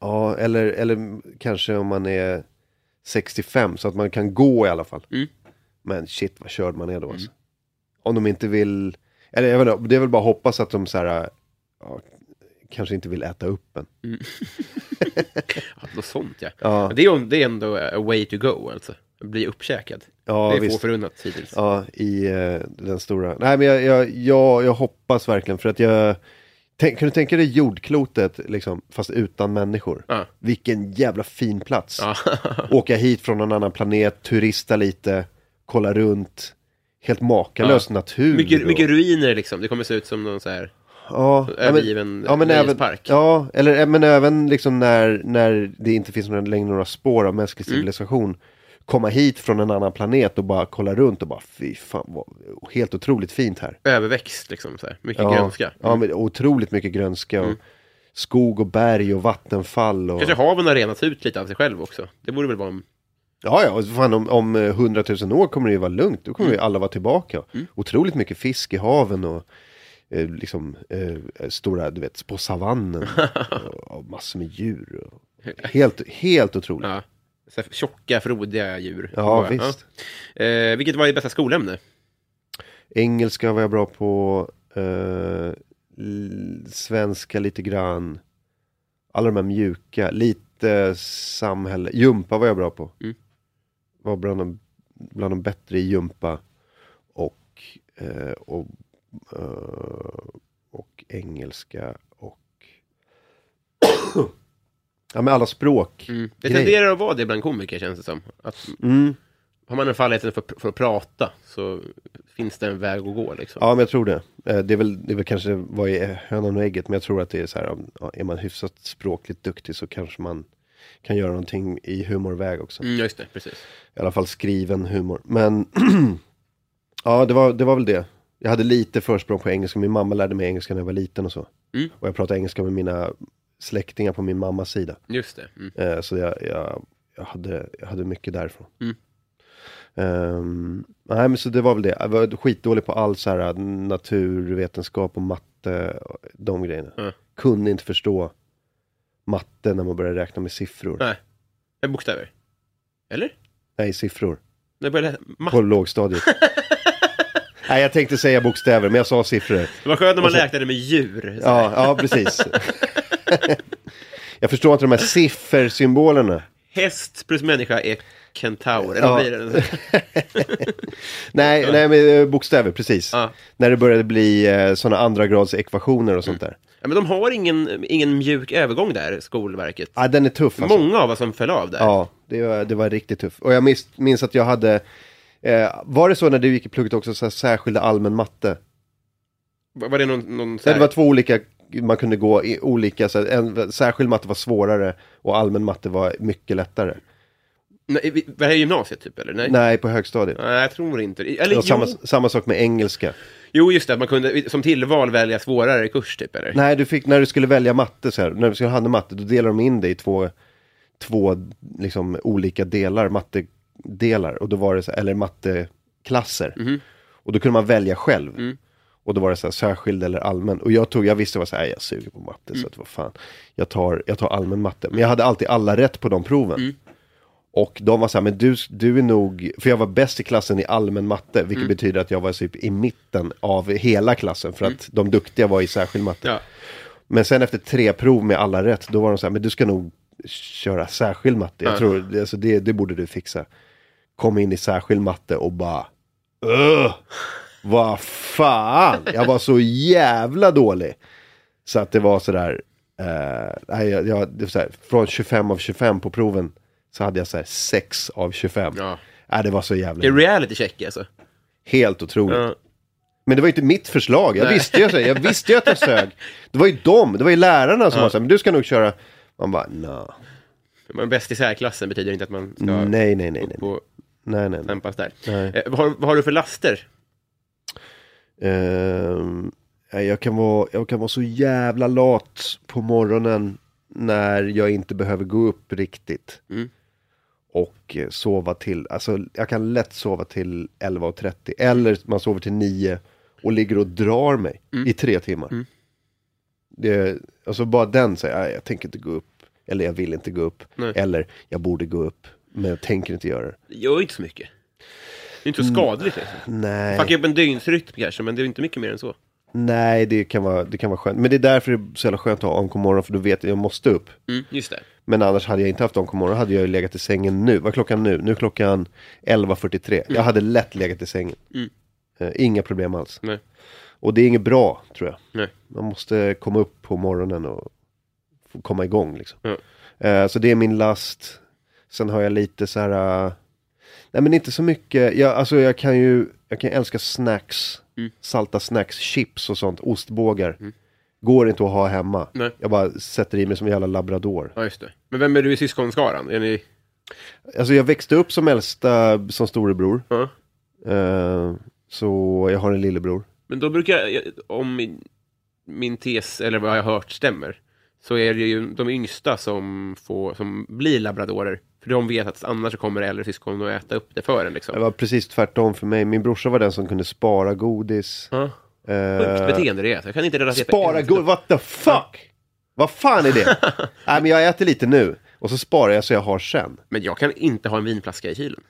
Speaker 3: Ja, eller, eller kanske om man är 65 så att man kan gå i alla fall.
Speaker 2: Mm.
Speaker 3: Men shit vad körd man är då alltså. Om de inte vill, eller jag vet inte, det är väl bara att hoppas att de så här, ja, kanske inte vill äta upp en. (laughs)
Speaker 2: Ja, något sånt ja.
Speaker 3: Ja,
Speaker 2: Det, är, det är ändå a way to go alltså. Bli uppkäkad.
Speaker 3: ja
Speaker 2: det är få
Speaker 3: visst.
Speaker 2: förunnat hittills.
Speaker 3: Ja, i eh, den stora. Nej men jag, jag, jag, jag hoppas verkligen för att jag, tänk, kan du tänka dig jordklotet liksom, fast utan människor?
Speaker 2: Ja.
Speaker 3: Vilken jävla fin plats.
Speaker 2: Ja. (laughs)
Speaker 3: åka hit från någon annan planet, turista lite, kolla runt. Helt makalös natur.
Speaker 2: mycket,
Speaker 3: och-
Speaker 2: mycket ruiner liksom. Det kommer se ut som någon så här
Speaker 3: ja, ja, men,
Speaker 2: övergiven
Speaker 3: ja, men även, ja, eller eh, men även liksom när, när det inte finns några, längre några spår av mänsklig
Speaker 2: Mm.
Speaker 3: Komma hit från en annan planet och bara kolla runt och bara fy fan, vad, helt otroligt fint här.
Speaker 2: Överväxt liksom. Så här. Mycket
Speaker 3: Ja,
Speaker 2: grönska.
Speaker 3: ja men otroligt mycket grönska. Och,
Speaker 2: Mm.
Speaker 3: skog och berg och vattenfall. Och...
Speaker 2: Kanske haven har renats ut lite av sig själv också. Det borde väl vara en...
Speaker 3: Ja, ja, och fan, om, om eh, 100 000 år kommer det ju vara lugnt. Då kommer
Speaker 2: Mm.
Speaker 3: ju alla vara tillbaka. Otroligt mycket fisk i haven och eh, liksom eh, stora, du vet, på savannen. (laughs) och, och massor med djur. Och, helt, helt otroligt.
Speaker 2: Ja. Så här tjocka, frodiga djur.
Speaker 3: Ja, visst.
Speaker 2: Ja. Eh, vilket var ditt bästa skolämne?
Speaker 3: Engelska var jag bra på. Eh, svenska lite grann. Alla de här mjuka. Lite samhälle. Jumpa var jag bra på.
Speaker 2: Mm.
Speaker 3: Var bland de, bland de bättre i jumpa. Och, eh, och, eh, och engelska. Och... (coughs) ja, med alla språk.
Speaker 2: Mm. Det
Speaker 3: Grejer.
Speaker 2: tenderar att vara det bland komiker känns det som. Att
Speaker 3: Mm.
Speaker 2: har man en fallenhet för, för att prata så finns det en väg att gå liksom.
Speaker 3: Ja, men jag tror det. Eh, Det är väl, det är väl kanske vad är hönan och ägget, men jag tror att det är så här, är man hyfsat språkligt duktig så kanske man kan göra någonting i humorväg också.
Speaker 2: Mm, just det, precis.
Speaker 3: I alla fall skriven humor. Men (clears throat) ja, det var, det var väl det. Jag hade lite försprång på engelska. Min mamma lärde mig engelska när jag var liten och så.
Speaker 2: Mm.
Speaker 3: Och jag pratade engelska med mina släktingar på min mammas sida.
Speaker 2: Just det. Mm.
Speaker 3: Eh, så jag, jag, jag, hade, jag hade mycket därifrån.
Speaker 2: Mm.
Speaker 3: Ehm, nej men så det var väl det. Jag var skitdålig på all så här naturvetenskap och matte. och De grejerna.
Speaker 2: Ja. Kunde
Speaker 3: inte förstå matte när man började räkna med siffror.
Speaker 2: Nej. Med bokstäver? Eller?
Speaker 3: Nej, siffror.
Speaker 2: Jag började matte.
Speaker 3: På lågstadiet. (laughs) nej, jag tänkte säga bokstäver, men jag sa siffror.
Speaker 2: Det var skönt när man
Speaker 3: så-
Speaker 2: räknade med djur.
Speaker 3: Ja, ja precis. (laughs) (laughs) jag förstår inte de här siffersymbolerna.
Speaker 2: Häst plus människa är kentaur. Eller
Speaker 3: Ja.
Speaker 2: vad blir det? (laughs)
Speaker 3: Nej, nej men eh, bokstäver, precis.
Speaker 2: Ja.
Speaker 3: När det började bli eh, sådana andra grads ekvationer och sånt där.
Speaker 2: Ja, men de har ingen, ingen mjuk övergång där, Skolverket.
Speaker 3: Ja, den är tuff alltså.
Speaker 2: Många av oss som föll av där.
Speaker 3: Ja, det var, det var riktigt tufft. Och jag minns, minns att jag hade, eh, var det så när du gick i plugget också, så här, särskilda allmän matte?
Speaker 2: Var det någon... någon
Speaker 3: Nej,
Speaker 2: här-
Speaker 3: det var två olika, man kunde gå i olika, så en, särskild matte var svårare och allmän matte var mycket lättare.
Speaker 2: Nej, var det gymnasiet typ, eller? Nej.
Speaker 3: Nej, på högstadiet.
Speaker 2: Nej, jag tror inte Eller
Speaker 3: samma, samma sak med engelska.
Speaker 2: jo, just det. Att man kunde som tillval välja svårare kurs, typ, eller?
Speaker 3: Nej, du fick, när du skulle välja matte, så här, när du skulle handla matte, då delade de in det i två, två liksom, olika delar, mattedelar. Och då var det så, eller matteklasser.
Speaker 2: Mhm.
Speaker 3: Och då kunde man välja själv.
Speaker 2: Mm.
Speaker 3: Och då var det så här, särskild eller allmän. Och jag tog, jag visste vad så här, jag suger på matte,
Speaker 2: Mm.
Speaker 3: så att vad fan. Jag tar, jag tar allmän matte. Men jag hade alltid alla rätt på de proven.
Speaker 2: Mm.
Speaker 3: Och de var så här, men du, du är nog, för jag var bäst i klassen i allmän matte, vilket
Speaker 2: Mm.
Speaker 3: betyder att jag var typ i mitten av hela klassen, för att de duktiga var i särskild matte.
Speaker 2: Ja.
Speaker 3: Men sen efter tre prov med alla rätt, då var de så här, men du ska nog köra särskild matte. Jag
Speaker 2: Ja.
Speaker 3: tror, alltså det, det borde du fixa. Kom in i särskild matte och bara, Öh, vad fan, jag var så jävla dålig. Så att det var sådär, eh, jag, jag, det var så här, från 25 av 25 på proven så hade jag så här 6 av 25.
Speaker 2: Ja.
Speaker 3: Nej, det var så jävla,
Speaker 2: Det är reality check, alltså.
Speaker 3: helt otroligt.
Speaker 2: Ja.
Speaker 3: Men det var ju inte mitt förslag. Jag
Speaker 2: Nej.
Speaker 3: visste ju, jag visste ju att jag sög. Det var ju dem, det var ju lärarna som var så här, men du ska nog köra. Man bara, nah.
Speaker 2: Man bäst i särklassen betyder inte att man ska
Speaker 3: nej, nej, nej, nej,
Speaker 2: upp och
Speaker 3: nej, nej, nej.
Speaker 2: där.
Speaker 3: nej.
Speaker 2: Eh, vad, har, vad har du för laster?
Speaker 3: Ehm, jag, kan vara, jag kan vara så jävla lat på morgonen när jag inte behöver gå upp riktigt.
Speaker 2: Mm.
Speaker 3: Och eh, sova till, alltså jag kan lätt sova till 11.30. Eller man sover till 9 och ligger och drar mig
Speaker 2: Mm.
Speaker 3: i tre timmar. Det, alltså bara den säger, "Nej, jag tänker inte gå upp. Eller jag vill inte gå upp.
Speaker 2: Nej.
Speaker 3: Eller jag borde gå upp. Men jag tänker inte göra det.
Speaker 2: Det gör inte så mycket. Det är inte så skadligt. Liksom.
Speaker 3: Nej.
Speaker 2: Fucka upp en dygnsrytm kanske, men det är inte mycket mer än så.
Speaker 3: Nej, det kan, vara, det kan vara skönt. Men det är därför det är så jävla skönt att ha AMK morgon, för då vet jag att jag måste upp.
Speaker 2: Mm, just det.
Speaker 3: Men annars hade jag inte haft AMK morgon, hade jag ju legat i sängen nu. Vad är klockan nu? Nu är klockan 11.43. Jag hade lätt legat i sängen.
Speaker 2: Mm.
Speaker 3: Eh, inga problem alls.
Speaker 2: Nej.
Speaker 3: Och det är inget bra, tror jag.
Speaker 2: Nej.
Speaker 3: Man måste komma upp på morgonen och komma igång liksom.
Speaker 2: Ja.
Speaker 3: Eh, så det är min last. Sen har jag lite så här... nej men inte så mycket. Jag, alltså jag kan ju, jag kan älska snacks.
Speaker 2: Mm.
Speaker 3: Salta snacks, chips och sånt, ostbågar. Går inte att ha hemma.
Speaker 2: Nej.
Speaker 3: Jag bara sätter i mig som en jävla labrador.
Speaker 2: Ja, just det. Men vem är du i syskonskaran? Är ni...
Speaker 3: Alltså jag växte upp som äldsta, som storebror.
Speaker 2: Ja.
Speaker 3: Eh, så jag har en lillebror.
Speaker 2: Men då brukar jag, om min, min tes, eller vad jag har hört stämmer, så är det ju de yngsta som, får, som blir labradorer. För de vet att annars kommer äldre syskon att äta upp det för en. Liksom.
Speaker 3: Det var precis tvärtom för mig. Min brorsa var den som kunde spara godis.
Speaker 2: Ja.
Speaker 3: Eh,
Speaker 2: Sjukt beteende det är. Jag kan inte relatera.
Speaker 3: spara godis, what the fuck? Vad fan är det? (laughs) Nej men jag äter lite nu. Och så sparar jag så jag har sen.
Speaker 2: Men jag kan inte ha en vinflaska i kylen.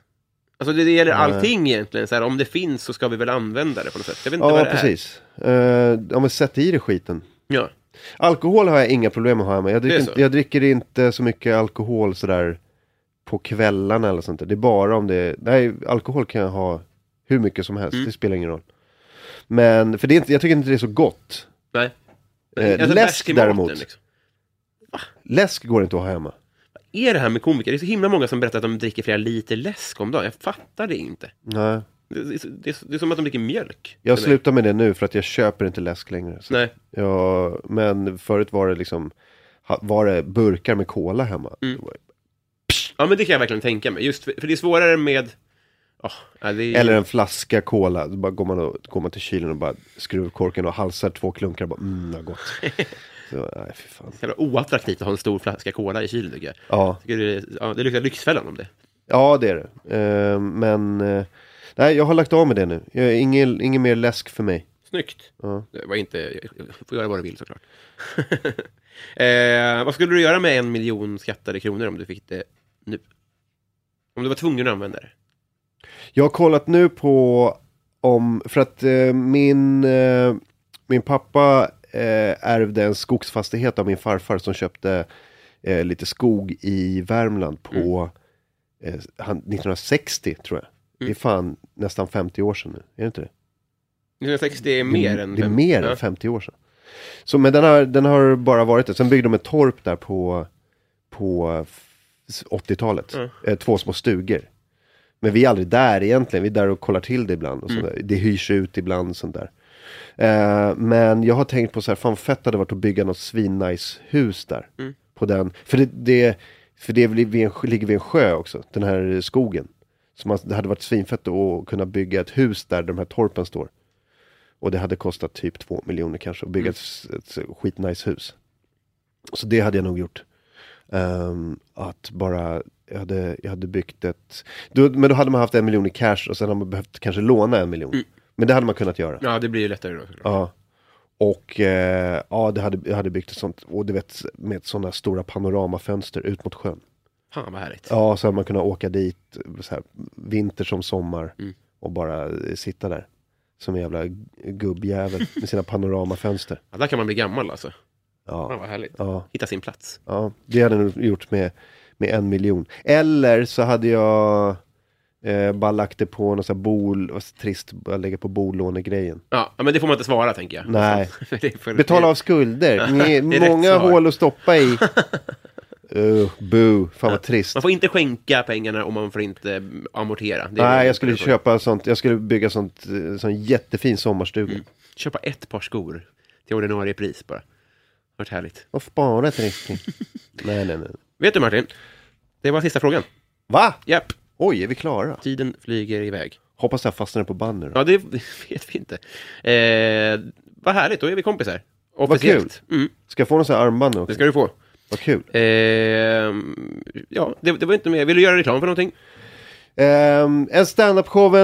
Speaker 2: Alltså det, det gäller allting egentligen. Så här, om det finns så ska vi väl använda det på något sätt. Jag vet inte vad
Speaker 3: Ja,
Speaker 2: det
Speaker 3: precis. Uh, ja men sätt i det skiten.
Speaker 2: är. Ja.
Speaker 3: Alkohol har jag inga problem med. Jag
Speaker 2: är
Speaker 3: dricker, inte, jag dricker inte så mycket alkohol sådär på kvällarna eller sånt där. Det är bara om det Nej, alkohol kan jag ha hur mycket som helst.
Speaker 2: Mm.
Speaker 3: Det spelar ingen roll. Men, för det är inte, jag tycker inte det är så gott.
Speaker 2: Nej.
Speaker 3: Eh,
Speaker 2: Alltså,
Speaker 3: läsk
Speaker 2: maten,
Speaker 3: däremot.
Speaker 2: Liksom.
Speaker 3: Läsk går inte att ha hemma.
Speaker 2: Vad är det här med komiker? Det är så himla många som berättar att de dricker flera liter läsk om dagen. Jag fattar det inte.
Speaker 3: Nej.
Speaker 2: Det, det, det, är- det är som att de dricker mjölk.
Speaker 3: Jag slutar med det nu för att jag köper inte läsk längre. Så.
Speaker 2: Nej.
Speaker 3: Ja, men förut var det liksom, var det burkar med cola hemma.
Speaker 2: Mm. Ja, men det kan jag verkligen tänka mig. Just för, för det är svårare med... Oh, ja, det är...
Speaker 3: Eller en flaska cola, då bara går man, och, går man till kylen och bara skruvar korken och halsar två klunkar och bara mm, vad gott. (laughs) Så, nej, fy fan.
Speaker 2: Jävla oattraktivt att ha en stor flaska cola i kylen tycker jag.
Speaker 3: Ja,
Speaker 2: tycker det, ja, det luktar Lyxfällan om det.
Speaker 3: ja det är det. Eh, men, eh, nej jag har lagt av med det nu. Jag, ingen, ingen mer läsk för mig.
Speaker 2: Snyggt.
Speaker 3: Ja.
Speaker 2: Det var inte... Jag får göra vad du vill såklart. (laughs) eh, vad skulle du göra med en miljon skattade kronor om du fick det nu? Om du var tvungen att använda det?
Speaker 3: Jag har kollat nu på om, för att eh, min, eh, min pappa eh, ärvde en skogsfastighet av min farfar som köpte eh, lite skog i Värmland på eh, han, 1960 tror jag. Det är fan nästan 50 år sedan nu, är det inte det?
Speaker 2: 1960 är mer än...
Speaker 3: Det är mer
Speaker 2: ja.
Speaker 3: än 50 år sedan. Så, men den har, den har bara varit det. Sen byggde de ett torp där på, på 80-talet.
Speaker 2: Mm.
Speaker 3: Eh, två små stugor. Men vi är aldrig där egentligen. Vi är där och kollar till det ibland. Och
Speaker 2: Mm.
Speaker 3: Det hyrs ut ibland och sånt där. Eh, men jag har tänkt på så här, fan fett hade varit att bygga något svinnice hus där.
Speaker 2: Mm.
Speaker 3: På den. För det, det, för det vid en, ligger vid en sjö också, den här skogen. Så det hade varit svinfett att kunna bygga ett hus där de här torpen står. Och det hade kostat typ två miljoner kanske att bygga ett, ett skitnice hus. Så det hade jag nog gjort. Ehm, att bara, jag hade, jag hade byggt ett, då, men då hade man haft en miljon i cash och sen hade man behövt kanske låna en miljon. Men det hade man kunnat göra.
Speaker 2: Ja, det blir ju lättare då.
Speaker 3: Ja. Och eh, ja, det hade, jag hade byggt ett sånt, och du vet med sådana stora panoramafönster ut mot sjön.
Speaker 2: Fan vad härligt.
Speaker 3: Ja, så hade man kunnat åka dit så här, vinter som sommar
Speaker 2: Mm.
Speaker 3: och bara eh, sitta där. Som en jävla gubbjävel med sina panoramafönster.
Speaker 2: Ja, där kan man bli gammal alltså. Fan
Speaker 3: Ja,
Speaker 2: vad härligt.
Speaker 3: ja,
Speaker 2: Hitta sin plats.
Speaker 3: ja, det hade jag nog gjort med, med en miljon. Eller så hade jag eh, bara lagt det på här bol, vad trist, bara lägga på bolånegrejen.
Speaker 2: Ja, ja, men det får man inte svara tänker jag.
Speaker 3: Nej. (laughs) Betala av skulder, (laughs) Ni- många hål att stoppa i. (laughs) Uh, boo, fan vad trist.
Speaker 2: Man får inte skänka pengarna och man får inte mm, amortera.
Speaker 3: Nej, jag skulle köpa sånt, jag skulle bygga sånt, eh, sån jättefin sommarstuga.
Speaker 2: Mm. Köpa ett par skor till ordinarie pris bara. Vart härligt.
Speaker 3: Och spara ett riktigt. (laughs) nej, nej, nej.
Speaker 2: Vet du Martin? Det var sista frågan.
Speaker 3: Va?
Speaker 2: Japp,
Speaker 3: Oj, är vi klara?
Speaker 2: tiden flyger iväg.
Speaker 3: Hoppas jag fastnar på då.
Speaker 2: Ja, det (laughs) vet vi inte. Eh, vad härligt, då är vi kompisar. Officiellt. Mm,
Speaker 3: Ska jag få någon sån här armband nu
Speaker 2: det
Speaker 3: också?
Speaker 2: ska du få.
Speaker 3: Vad kul.
Speaker 2: Eh, ja, det, det var inte mer. Vill du göra reklam för någonting?
Speaker 3: Ehm, en standup-show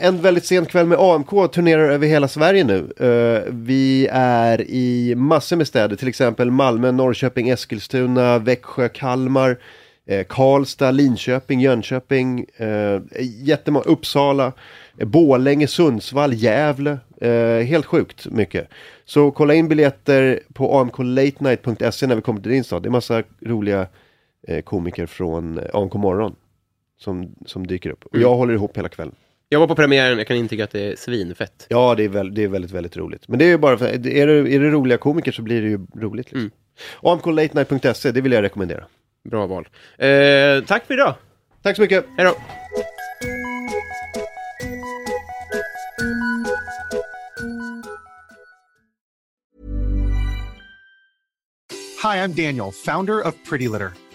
Speaker 3: en, väldigt sen kväll med AMK turnerar över hela Sverige nu. Eh, vi är i massor med städer, till exempel Malmö, Norrköping, Eskilstuna, Växjö, Kalmar, eh, Karlstad, Linköping, Jönköping, eh, jättemånga, Uppsala, eh, Borlänge, Sundsvall, Gävle. Helt sjukt mycket. Så kolla in biljetter på amklatenight.se när vi kommer till din stad. Det är massa roliga komiker från AMK morgon som, som dyker upp. Och jag håller ihop hela kvällen.
Speaker 2: Jag var på premiären, jag kan intyga att det är svinfett.
Speaker 3: Ja, det är, väl, det är väldigt, väldigt roligt. Men det är ju bara för, är det, är det roliga komiker så blir det ju roligt. Liksom.
Speaker 2: Mm.
Speaker 3: AMKlatenight.se, det vill jag rekommendera.
Speaker 2: Bra val. Eh, tack för idag.
Speaker 3: Tack så mycket!
Speaker 2: Hej då.
Speaker 4: Hi, I'm Daniel, founder of Pretty Litter.